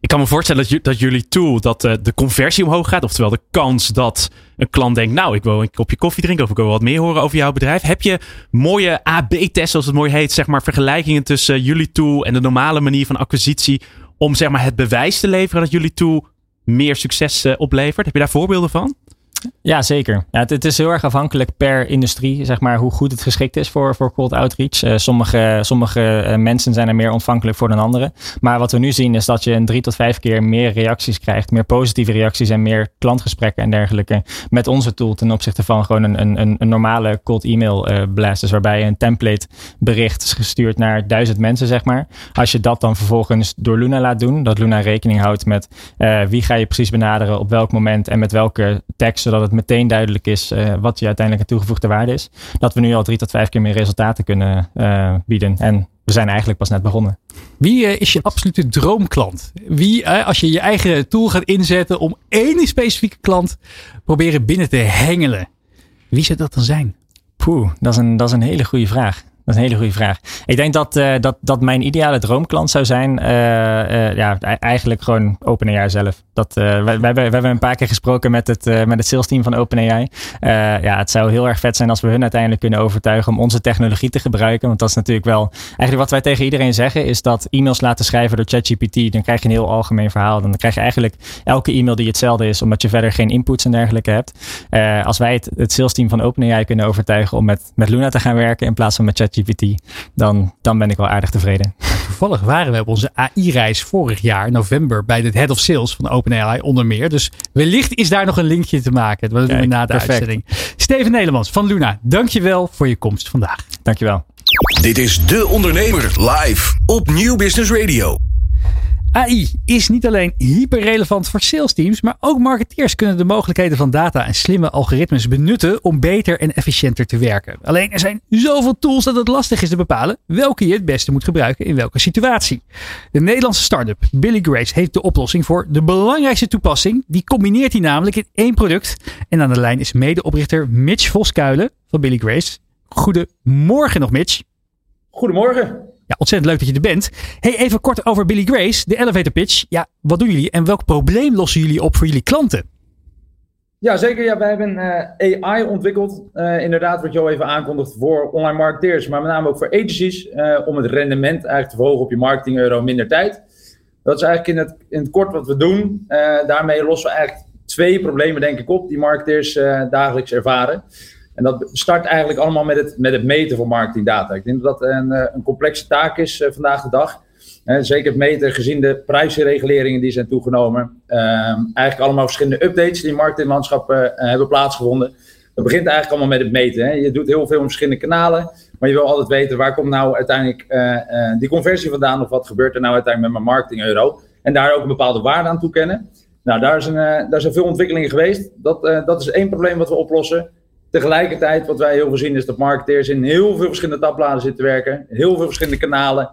Ik kan me voorstellen dat jullie tool, dat eh, de conversie omhoog gaat. Oftewel de kans dat een klant denkt, nou ik wil een kopje koffie drinken of ik wil wat meer horen over jouw bedrijf. Heb je mooie AB-tests, zoals het mooi heet, zeg maar vergelijkingen tussen jullie tool en de normale manier van acquisitie. Om zeg maar het bewijs te leveren dat jullie tool meer succes eh, oplevert. Heb je daar voorbeelden van? Ja, zeker. Ja, het, is heel erg afhankelijk per industrie, zeg maar, hoe goed het geschikt is voor, voor cold outreach. Eh, sommige sommige eh, mensen zijn er meer ontvankelijk voor dan anderen. Maar wat we nu zien is dat je een drie tot vijf keer meer reacties krijgt. Meer positieve reacties en meer klantgesprekken en dergelijke. Met onze tool ten opzichte van gewoon een, een, een, normale cold email eh, blast. Dus waarbij je een template bericht is gestuurd naar duizend mensen, zeg maar. Als je dat dan vervolgens door Luna laat doen, dat Luna rekening houdt met wie ga je precies benaderen, op welk moment en met welke tekst, zodat het meteen duidelijk is eh, wat je uiteindelijk een toegevoegde waarde is. Dat we nu al drie tot vijf keer meer resultaten kunnen eh, bieden. En we zijn eigenlijk pas net begonnen. Wie eh, is je absolute droomklant? Wie, als je je eigen tool gaat inzetten om één specifieke klant proberen binnen te hengelen. Wie zou dat dan zijn? Poeh, dat is een, dat is een hele goede vraag. Dat is een hele goede vraag. Ik denk dat, dat, dat mijn ideale droomklant zou zijn, ja, e- eigenlijk gewoon OpenAI zelf. Dat, eh, wij, wij, wij hebben een paar keer gesproken met het, eh, met het sales team van OpenAI. Eh, ja, het zou heel erg vet zijn als we hun uiteindelijk kunnen overtuigen om onze technologie te gebruiken. Want dat is natuurlijk wel, eigenlijk wat wij tegen iedereen zeggen, is dat e-mails laten schrijven door ChatGPT, dan krijg je een heel algemeen verhaal. Dan krijg je eigenlijk elke e-mail die hetzelfde is, omdat je verder geen inputs en dergelijke hebt. Eh, als wij het, het sales team van OpenAI kunnen overtuigen om met, met Luna te gaan werken in plaats van met ChatGPT, dan, dan ben ik wel aardig tevreden. Toevallig waren we op onze AI-reis vorig jaar, november, bij de Head of Sales van OpenAI onder meer. Dus wellicht is daar nog een linkje te maken. Dat doen we na de perfect. uitzending. Steven Nederlands van Luna, dankjewel voor je komst vandaag. Dankjewel. Dit is De Ondernemer live op Nieuw Business Radio. AI is niet alleen hyperrelevant voor sales teams, maar ook marketeers kunnen de mogelijkheden van data en slimme algoritmes benutten om beter en efficiënter te werken. Alleen er zijn zoveel tools dat het lastig is te bepalen welke je het beste moet gebruiken in welke situatie. De Nederlandse start-up Billy Grace heeft de oplossing voor de belangrijkste toepassing. Die combineert hij namelijk in één product. En aan de lijn is medeoprichter Mitch Voskuilen van Billy Grace. Goedemorgen nog Mitch. Goedemorgen. Ja, ontzettend leuk dat je er bent. Hey, even kort over Billy Grace, de elevator pitch. Ja, wat doen jullie en welk probleem lossen jullie op voor jullie klanten? Ja, zeker. Ja, wij hebben eh, AI ontwikkeld. eh, inderdaad, wat je al even aankondigt voor online marketeers, maar met name ook voor agencies. eh, om het rendement eigenlijk te verhogen op je marketing euro minder tijd. Dat is eigenlijk in het, in het kort wat we doen. Daarmee lossen we eigenlijk twee problemen, denk ik, op die marketeers dagelijks ervaren. En dat start eigenlijk allemaal met het, met het meten van marketingdata. Ik denk dat dat een, eh, een complexe taak is eh, vandaag de dag. Zeker het meten gezien de prijsreguleringen die zijn toegenomen. Ehm, eigenlijk allemaal verschillende updates die in marketinglandschappen eh, hebben plaatsgevonden. Dat begint eigenlijk allemaal met het meten. Hè. Je doet heel veel in verschillende kanalen. Maar je wil altijd weten waar komt nou uiteindelijk die conversie vandaan. Of wat gebeurt er nou uiteindelijk met mijn marketing euro. En daar ook een bepaalde waarde aan toekennen. Nou, daar zijn, daar zijn veel ontwikkelingen geweest. Dat, dat is één probleem wat we oplossen. Tegelijkertijd, wat wij heel veel zien, is dat marketeers in heel veel verschillende tabbladen zitten werken. Heel veel verschillende kanalen.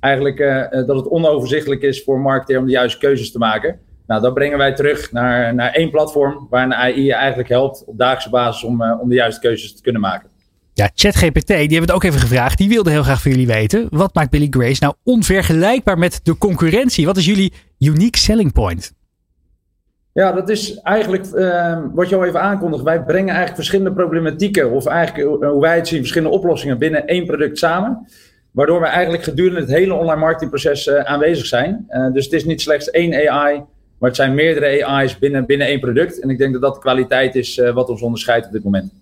Eigenlijk eh, eh, dat het onoverzichtelijk is voor een marketeer om de juiste keuzes te maken. Nou, dat brengen wij terug naar, naar één platform waar een AI je eigenlijk helpt op dagelijkse basis om, eh, om de juiste keuzes te kunnen maken. Ja, ChatGPT, die hebben het ook even gevraagd. Die wilde heel graag van jullie weten. Wat maakt Billy Grace nou onvergelijkbaar met de concurrentie? Wat is jullie unique selling point? Ja, dat is eigenlijk ehm, wat je al even aankondigt. Wij brengen eigenlijk verschillende problematieken, of eigenlijk eh, hoe wij het zien, verschillende oplossingen binnen één product samen. Waardoor we eigenlijk gedurende het hele online marketingproces eh, aanwezig zijn. Eh, dus het is niet slechts één AI, maar het zijn meerdere AI's binnen, binnen één product. En ik denk dat dat de kwaliteit is wat ons onderscheidt op dit moment.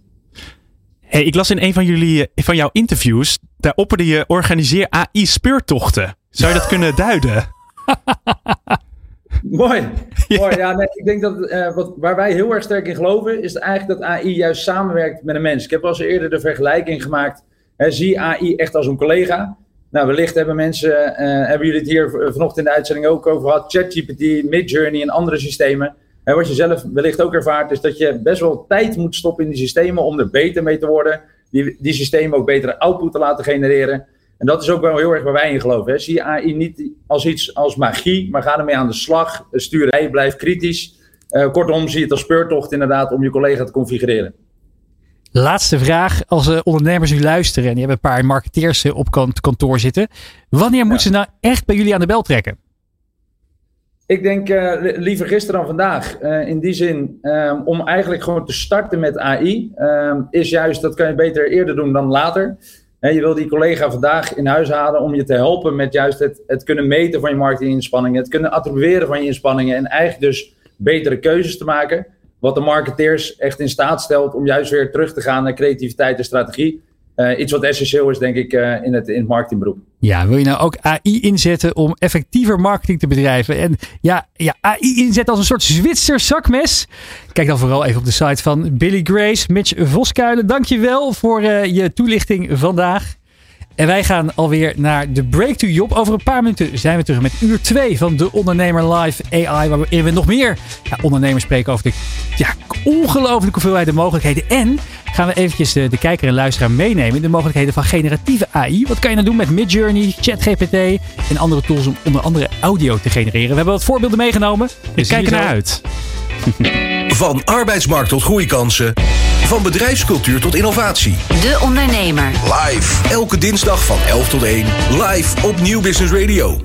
Hey, ik las in een van, jullie, van jouw interviews, daar opperde je organiseer AI-speurtochten. Zou je dat kunnen duiden? Mooi. Mooi. Ja, nee, ik denk dat eh, wat, waar wij heel erg sterk in geloven, is eigenlijk dat AI juist samenwerkt met een mens. Ik heb al eens eerder de vergelijking gemaakt. Hè, zie AI echt als een collega. Nou, wellicht hebben mensen, eh, hebben jullie het hier v- vanochtend in de uitzending ook over gehad. ChatGPT, Midjourney en andere systemen. En wat je zelf wellicht ook ervaart, is dat je best wel tijd moet stoppen in die systemen om er beter mee te worden. Die, die systemen ook betere output te laten genereren. En dat is ook wel heel erg waar wij in geloven. Hè. Zie AI niet als iets als magie, maar ga ermee aan de slag. Stuur bij, blijf kritisch. Eh, kortom, zie het als speurtocht inderdaad om je collega te configureren. Laatste vraag. Als eh, ondernemers nu luisteren en die hebben een paar marketeers eh, op kant- kantoor zitten. Wanneer moeten ze nou echt bij jullie aan de bel trekken? Ik denk li- liever gisteren dan vandaag. In die zin, ehm, om eigenlijk gewoon te starten met AI, ehm, is juist, dat kan je beter eerder doen dan later. Je wil die collega vandaag in huis halen om je te helpen met juist het, het kunnen meten van je marketinginspanningen, het kunnen attribueren van je inspanningen en eigenlijk dus betere keuzes te maken. Wat de marketeers echt in staat stelt om juist weer terug te gaan naar creativiteit en strategie. Eh, iets wat essentieel is, denk ik, eh, in, het, in marketingberoep. Ja, wil je nou ook AI inzetten om effectiever marketing te bedrijven? En ja, ja AI inzetten als een soort Zwitser zakmes? Kijk dan vooral even op de site van Billy Grace. Mitch Voskuilen, dankjewel voor eh, je toelichting vandaag. En wij gaan alweer naar de Break to Job. Over een paar minuten zijn we terug met uur 2 van de Ondernemer Live AI. Waarin we nog meer ja, ondernemers spreken over de ja, ongelooflijke hoeveelheid mogelijkheden. En gaan we eventjes de, de kijker en luisteraar meenemen in de mogelijkheden van generatieve AI. Wat kan je nou doen met Midjourney, ChatGPT en andere tools om onder andere audio te genereren? We hebben wat voorbeelden meegenomen. Ik kijk ernaar uit. Van arbeidsmarkt tot groeikansen. Van Van bedrijfscultuur tot innovatie. De Ondernemer. Live. Elke dinsdag van 11 tot 1. Live op Nieuw Business Radio.